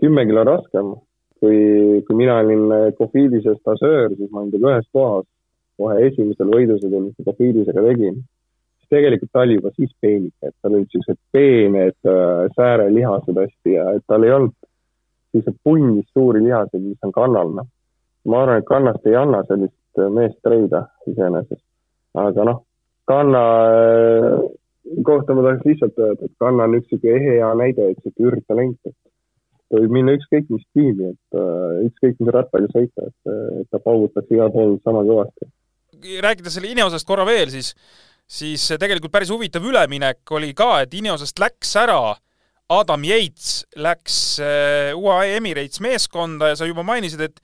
kümme kilo raskem, kui, kui mina olin Cofides ja stažöör, siis ma olin temaga ühes kohas kohe esimesel võidusõidul, mis ma Cofidesega tegin. siis tegelikult ta oli juba siis peenik, et tal olid siuksed peened äh, säärelihased hästi ja et tal ei olnud sellised punnis suuri lihaseid, mis on kannal, noh. ma arvan, et kannast ei anna sellist äh, meest treida iseenesest. aga noh, kanna kohta ma tahaks lihtsalt öelda, et Kanna on üks sihuke hea näide, et sihuke ürgtalent, et ta võib minna ükskõik mis tiimi, et uh, ükskõik mis rattaga sõita, et, et ta paugutaks igal pool sama kõvasti. rääkides selle Ineosest korra veel, siis, siis tegelikult päris huvitav üleminek oli ka, et Ineosest läks ära Adam Yates läks uh, UAE Emirates meeskonda ja sa juba mainisid, et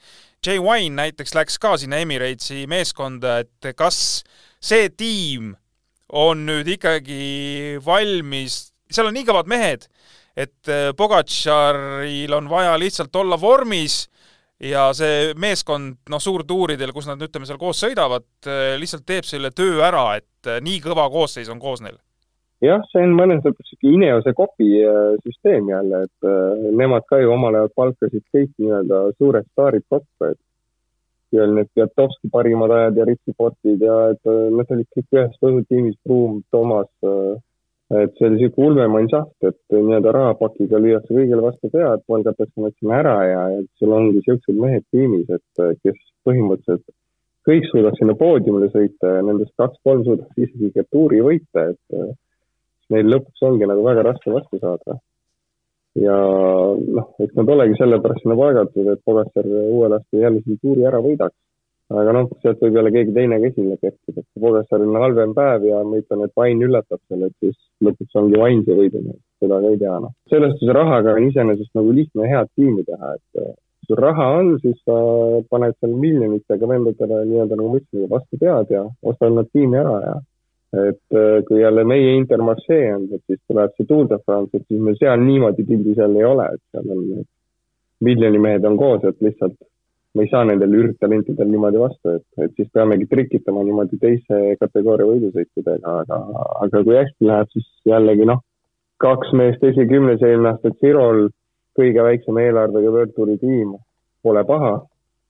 Jay Wine näiteks läks ka sinna Emiratesi meeskonda, et kas see tiim on nüüd ikkagi valmis, seal on nii kõvad mehed, et äh, Pogatšaril on vaja lihtsalt olla vormis ja see meeskond, noh, suurtuuridel, kus nad, ütleme, seal koos sõidavad, äh, lihtsalt teeb selle töö ära, et äh, nii kõva koosseis on koos neil. jah, see on mõnes mõttes sihuke Ineose kopi süsteem jälle, et nemad ka ju omal ajal palkasid kõik nii-öelda suured staarid kokku, et ja oli need Pjatovski parimad ajad ja Ritsi-Portid ja et äh, nad olid kõik ühes põhitiimis, Bruum, Toomas. Äh, et see oli sihuke ulmemann saht, et nii-öelda rahapakiga lüüakse kõigile vastu pead, palgatakse nad sinna ära ja, ja sul ongi siuksed mehed tiimis, et äh, kes põhimõtteliselt kõik suudaks sinna poodiumile sõita ja nendest kaks-kolm suudaks isegi tuuri võita, et neil lõpuks ongi nagu väga raske vastu saada ja noh, eks nad olegi sellepärast sinna palgatud, et Pogacar uuel aastal jälle selle tuuri ära võidaks. aga noh, sealt võib jälle keegi teine ka esile kerkida, et Pogacaril on halvem päev ja ma ütlen, et Vain üllatab selle, et siis lõpuks ongi Vain see võidumees, seda ka ei tea, noh. selles suhtes rahaga on iseenesest nagu lihtne head tiimi teha, et kui sul raha on, siis sa paned seal miljonitega vendadele nii-öelda nagu ma ütlesin, vastu pead ja ostad nad tiimi ära ja et äh, kui jälle meie Intermarché on, siis tuleb see Tour de France, et siis meil seal niimoodi pildis jälle ei ole, et seal on miljonimehed on koos, et lihtsalt me ei saa nendel ürgtalentidel niimoodi vastu, et, et siis peamegi trikitama niimoodi teise kategooria võidusõitudega, aga, aga kui hästi läheb, siis jällegi noh, kaks meest esikümnes eelmine aasta Tirol, kõige väiksema eelarvega World Touri tiim, pole paha,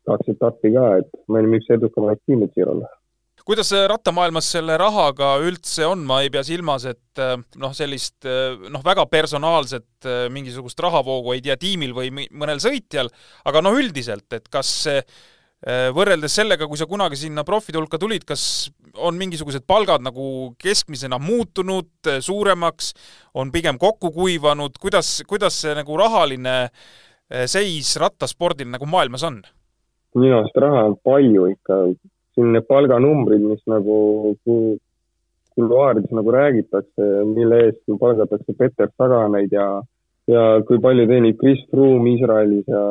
kaks etappi ka, et me olime üks edukamaid tiime Tirol kuidas rattamaailmas selle rahaga üldse on, ma ei pea silmas, et noh, sellist noh, väga personaalset mingisugust rahavoogu ei tea tiimil või mõnel sõitjal, aga noh, üldiselt, et kas see võrreldes sellega, kui sa kunagi sinna profide hulka tulid, kas on mingisugused palgad nagu keskmisena muutunud suuremaks, on pigem kokku kuivanud, kuidas, kuidas see nagu rahaline seis rattaspordil nagu maailmas on? minu arust raha on palju ikka, siin need palganumbrid, mis nagu kuluaarides nagu räägitakse, mille eest palgatakse Peter Saganeid ja, ja kui palju teenib Chris Froome Iisraelis ja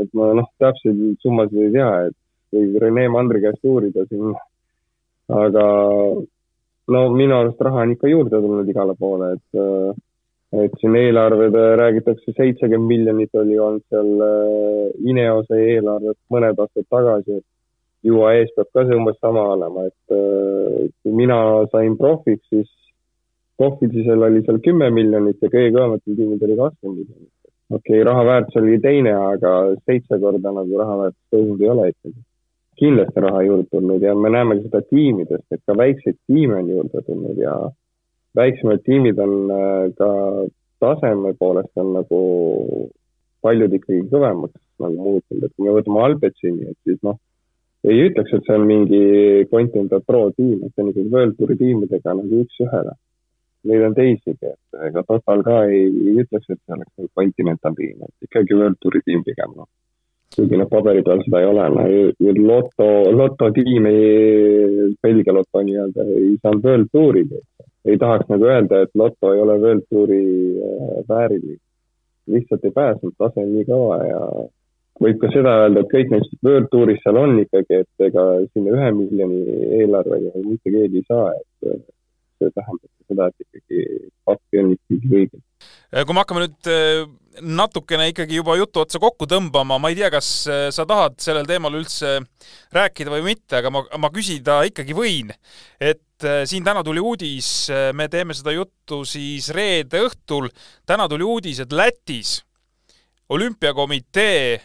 et ma noh, täpseid summasid ei tea, et võib Rene Mandri käest uurida siin. aga no minu arust raha on ikka juurde tulnud igale poole, et, et siin eelarved räägitakse, seitsekümmend miljonit oli olnud seal äh, Ineose eelarvet mõned aastad tagasi, et UAE-s peab ka see umbes sama olema, et äh, kui mina sain profiks, siis profidisel oli seal kümme miljonit ja kõige kõvematel tiimidel oli kakskümmend miljonit okei okay,, raha väärtus oli teine, aga seitse korda nagu raha väärtus tõusnud ei ole ikkagi. kindlasti raha juurde tulnud ja me näeme seda tiimidest, et ka väikseid tiime on juurde tulnud ja väiksemad tiimid on äh, ka taseme poolest on nagu paljud ikkagi kõvemaks nagu muutunud, et kui me võtame Albetsini, et siis noh, ei ütleks, et see on mingi Continental Pro tiim, et see on ikkagi World Touri tiimidega nagu üks-ühele neid on teisigi, et ega Total ka ei, ei ütleks, et see oleks nagu Continental tiim, et ikkagi World Touri tiim pigem, noh. kuigi noh, paberi peal seda ei ole, no Lotto, Lotto tiim ei, Belgia Lotto nii-öelda ei saanud World Tourigi. ei tahaks nagu öelda, et Lotto ei ole World Touri äh, vääriline. lihtsalt ei pääsenud, tase on nii kõva ja võib ka seda öelda, et kõik neist World Touris seal on ikkagi, et ega sinna ühe miljoni eelarvega mitte keegi ei saa, et see tähendab seda, et ikkagi pappi on ikkagi õige. Äh, kui me hakkame nüüd äh, natukene ikkagi juba jutu otsa kokku tõmbama, ma ei tea, kas äh, sa tahad sellel teemal üldse rääkida või mitte, aga ma, ma küsida ikkagi võin. et siin täna tuli uudis, me teeme seda juttu siis reede õhtul, täna tuli uudis, et Lätis olümpiakomitee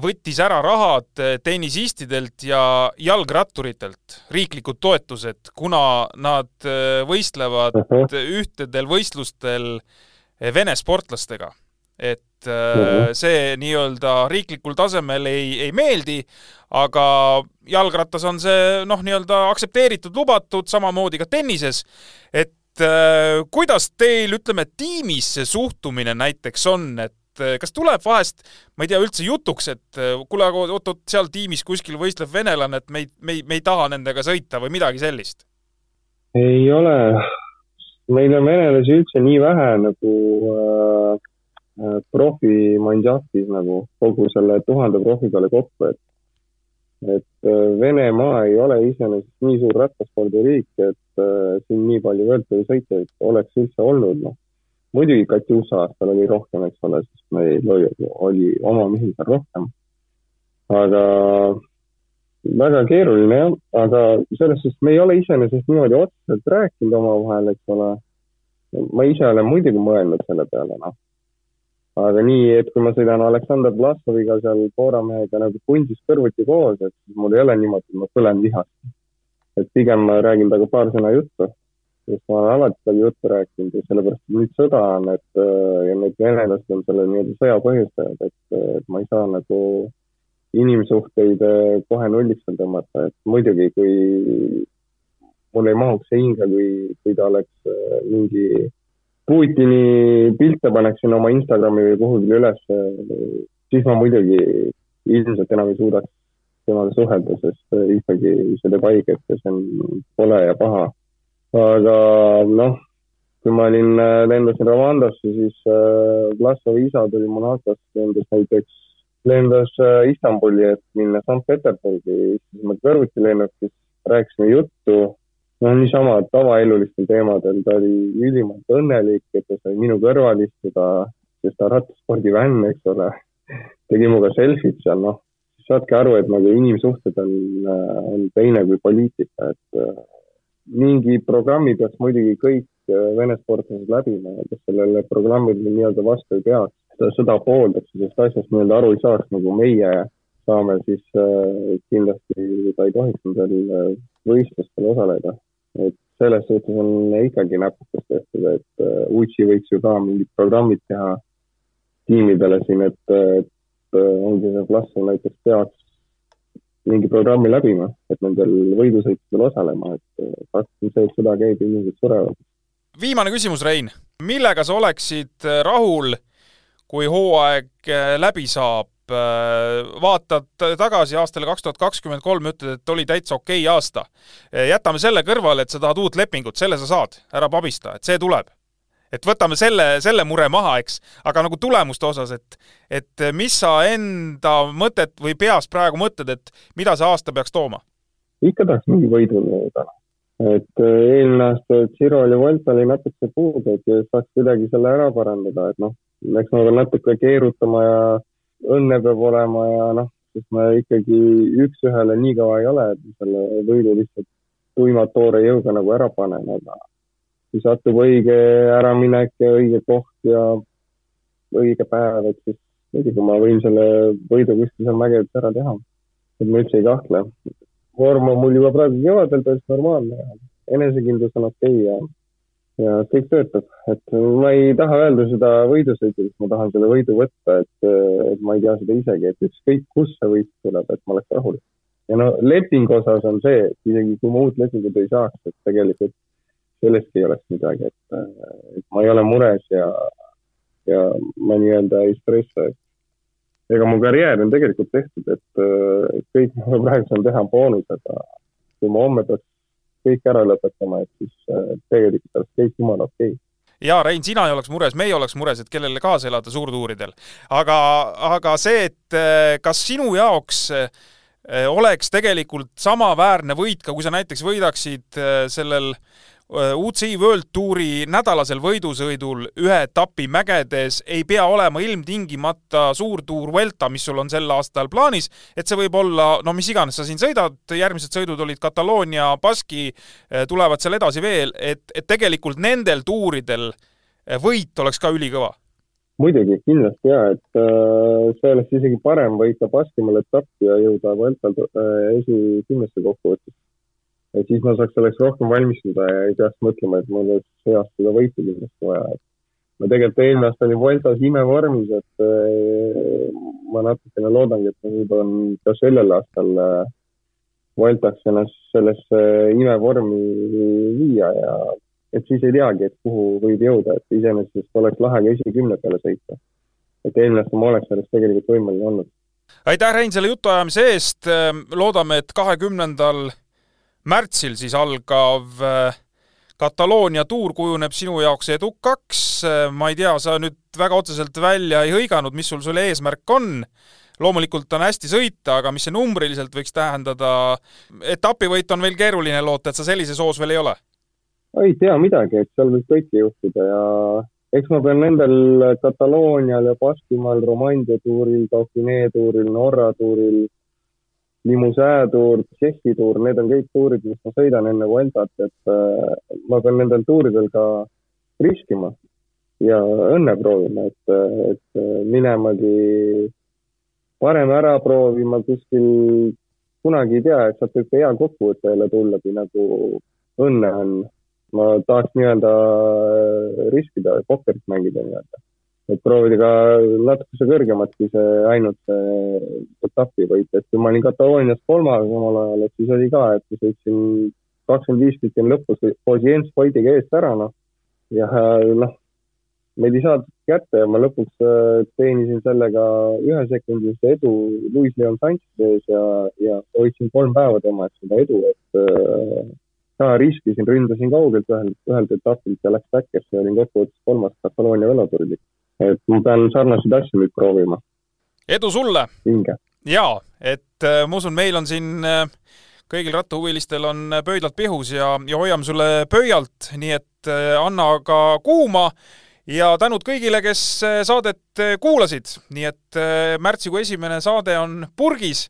võttis ära rahad eh, tennisistidelt ja jalgratturitelt, riiklikud toetused, kuna nad eh, võistlevad uh -huh. ühtedel võistlustel eh, Vene sportlastega. et uh -huh. see nii-öelda riiklikul tasemel ei, ei meeldi, aga jalgrattas on see noh, nii-öelda aktsepteeritud, lubatud, samamoodi ka tennises, et kuidas teil, ütleme, tiimis see suhtumine näiteks on, et kas tuleb vahest, ma ei tea, üldse jutuks, et eh, kuule, aga oot-oot, seal tiimis kuskil võistleb venelane, et me ei, me ei, me ei taha nendega sõita või midagi sellist? ei ole, meil on venelasi üldse nii vähe nagu äh, äh profimandžahtis nagu kogu selle tuhande profi peale kokku, et et äh, Venemaa ei ole iseenesest nii suur rattaspordiriik, et äh, siin nii palju võrkpallisõitjaid oleks üldse olnud, noh muidugi Katjusa aastal oli rohkem, eks ole, sest meil oli, oli oma mehi seal rohkem. aga väga keeruline jah, aga selles suhtes me ei ole iseenesest niimoodi otseselt rääkinud omavahel, eks ole. ma ise olen muidugi mõelnud selle peale, noh. aga nii, et kui ma sõidan Aleksandr Vlasoviga seal Poola mehega nagu pundis kõrvuti koos, et siis mul ei ole niimoodi, et ma põlen vihast. et pigem ma räägin temaga paar sõna juttu sest ma olen alati talle juttu rääkinud ja sellepärast, et nüüd sõda on, et äh, ja need venelased on selle nii-öelda sõja põhjustajad, et, et ma ei saa nagu inimsuhteid äh, kohe nulliks veel tõmmata, et muidugi, kui mul ei mahuks see hinge, kui, kui ta oleks äh, mingi Putini pilte paneksin oma Instagrami või kuhugile üles, siis ma muidugi ilmselt enam ei suudaks temaga suhelda, sest ikkagi see teeb haiget ja see on kole ja paha aga noh, kui ma olin, äh, lendasin Rwandasse, siis äh, Vlasovi isa tuli Monacos, lendas näiteks, lendas äh, Istanbuli, et minna Sankt-Peterburgi, istusime kõrvuti lennukis, rääkisime juttu, noh, niisama tavaelulistel teemadel, ta oli ülimalt õnnelik, et ta sai minu kõrval istuda, sest ta rattaspordivänn, eks ole, tegi minuga selfid seal, noh, saadki aru, et nagu inimsuhted on, on teine kui poliitika, et mingi programmi peaks muidugi kõik äh, Vene sportlased läbima kes sellele programmile nii-öelda vastu ei peaks, seda, pooldaks, sellest asjast nii-öelda aru ei saaks, nagu meie saame, siis äh, kindlasti ta ei tohiks nendel äh, võistlustel osaleda. et selles suhtes on ikkagi näpukas tehtud, et Uchi võiks ju ka mingid programmid teha tiimidele siin, et, et ongi see klass näiteks peaks mingi programmi läbima, et nendel võidusõitudel osalema, et fakt on see, et sõda käib, inimesed surevad. viimane küsimus, Rein. millega sa oleksid rahul, kui hooaeg läbi saab? vaatad tagasi aastale kaks tuhat kakskümmend kolm, ütled, et oli täitsa okei aasta. jätame selle kõrvale, et sa tahad uut lepingut, selle sa saad, ära pabista, et see tuleb et võtame selle, selle mure maha, eks, aga nagu tulemuste osas, et et mis sa enda mõtet või peas praegu mõtled, et mida see aasta peaks tooma? ikka tahaks mingi võidu täna. et äh, eelmine aasta Giro oli Volta oli natuke puudu, et saaks kuidagi selle ära parandada, et noh, ma pean natuke keerutama ja õnne peab olema ja noh, sest ma ikkagi üks-ühele nii kõva ei ole, et selle võidu lihtsalt tuima toore jõuga nagu ära panen, aga kui satub õige äraminek ja õige koht ja õige päev, et siis muidugi ma võin selle võidu kuskil seal mägedes ära teha. et ma üldse ei kahtle. vorm on mul juba praegu kevadel täiesti normaalne ja enesekindlus on okei okay ja, ja kõik töötab. et ma ei taha öelda seda võidusõidu, sest ma tahan selle võidu võtta, et, et ma ei tea seda isegi, et ükskõik, kust see võit tuleb, et ma oleks rahul. ja no lepingu osas on see, et isegi kui ma uut lepingut ei saaks, et tegelikult sellestki ei oleks midagi, et, et ma ei ole mures ja, ja ma nii-öelda ei stressa, et ega mu karjäär on tegelikult tehtud, et kõik, mis ma praegu saan teha, on boonus, aga kui ma homme peaks kõik ära lõpetama, et siis tegelikult oleks kõik jumala okei okay jaa, Rein, sina ei oleks mures, meie oleks mures, et kellele kaasa elada suurtuuridel. aga, aga see, et kas sinu jaoks oleks tegelikult samaväärne võit ka, kui sa näiteks võidaksid sellel Äh, UCI World Touri nädalasel võidusõidul ühe etapi mägedes ei pea olema ilmtingimata suurtuur Vuelta, mis sul on sel aastal plaanis, et see võib olla, no mis iganes sa siin sõidad, järgmised sõidud olid Kataloonia, Baski, äh, tulevad seal edasi veel, et, et tegelikult nendel tuuridel äh, võit oleks ka ülikõva. Muidugi, kindlasti ja, et äh, see oleks isegi parem võita Baskimaal etappi ja jõuda Vueltal äh, esikümnesse kokkuvõttes et siis ma saaks selleks rohkem valmistuda ja ei peaks mõtlema, et mul oleks heast seda võitu kindlasti vaja, et ma tegelikult eelmine aasta olin Vueltas imevormis, et äh, ma natukene loodangi, et ma suudan ka sellel aastal äh, Vueltaks ennast sellesse imevormi viia ja et siis ei teagi, et kuhu võib jõuda, et iseenesest oleks lahe ka esikümne peale sõita. et eelmine aasta ma oleks sellest tegelikult võimeline olnud. aitäh, Rein, selle jutuajamise eest, loodame, et kahekümnendal 20 märtsil siis algav äh, Kataloonia tuur kujuneb sinu jaoks edukaks, äh, ma ei tea, sa nüüd väga otseselt välja ei hõiganud, mis sul selle eesmärk on, loomulikult on hästi sõita, aga mis see numbriliselt võiks tähendada, etapivõit on veel keeruline loota, et sa sellises hoos veel ei ole? ei tea midagi, et seal võib kõike juhtuda ja eks ma pean nendel Kataloonial ja Baskimaal, Romandia tuuril, Dauphiné tuuril, Norra tuuril Limusää tuur, Tšehhi tuur, need on kõik tuurid, mis ma sõidan enne Vueltat, et äh, ma pean nendel tuuridel ka riskima ja õnne proovima, et, et minemagi parem ära proovima kuskil, kunagi ei tea, et sealt võib ka hea kokkuvõte jälle tulla, kui nagu õnne on. ma tahaks nii-öelda riskida, pokkerit mängida nii-öelda et proovida ka natukese kõrgemat kui see ainult see etapivõit, et kui ma olin Kataloonias kolmas omal ajal, et siis oli ka, et ma sõitsin kakskümmend viis tükki lõpus koos Jens Voidiga eest ära, noh. ja noh, meid ei saadud kätte ja ma lõpuks äh, teenisin sellega ühesekundilise edu Luis Leon Sanchez'i ees ja, ja hoidsin kolm päeva tema eest seda edu, et ka riskisin, ründasin kaugelt ühelt, ühelt etapilt ja läks back'isse ja olin kokkuvõttes kolmas Kataloonia velotuuril et ma pean sarnaseid asju nüüd proovima. edu sulle! jaa, et äh, ma usun, meil on siin äh, kõigil rattahuvilistel on pöidlad pihus ja, ja hoiame sulle pöialt, nii et äh, anna ka kuuma ja tänud kõigile, kes saadet kuulasid, nii et märtsikuu esimene saade on purgis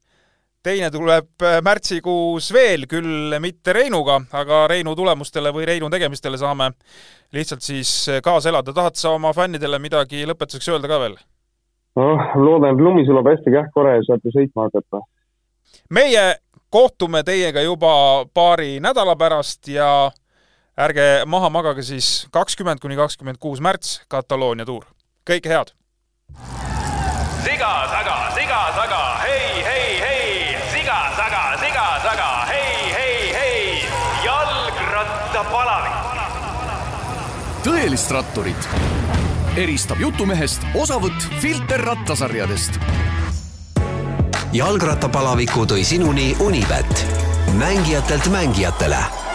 teine tuleb märtsikuus veel, küll mitte Reinuga, aga Reinu tulemustele või Reinu tegemistele saame lihtsalt siis kaasa elada. tahad sa oma fännidele midagi lõpetuseks öelda ka veel? noh, loodan, et lumi sulab hästi kähku ära ja saate sõitma hakata. meie kohtume teiega juba paari nädala pärast ja ärge maha magage siis kakskümmend kuni kakskümmend kuus märts Kataloonia tuur. kõike head! siga taga, siga taga, hei, tõelist ratturit eristab jutumehest osavõtt Filter rattasarjadest jalgrattapalaviku tõi sinuni Unibet, mängijatelt mängijatele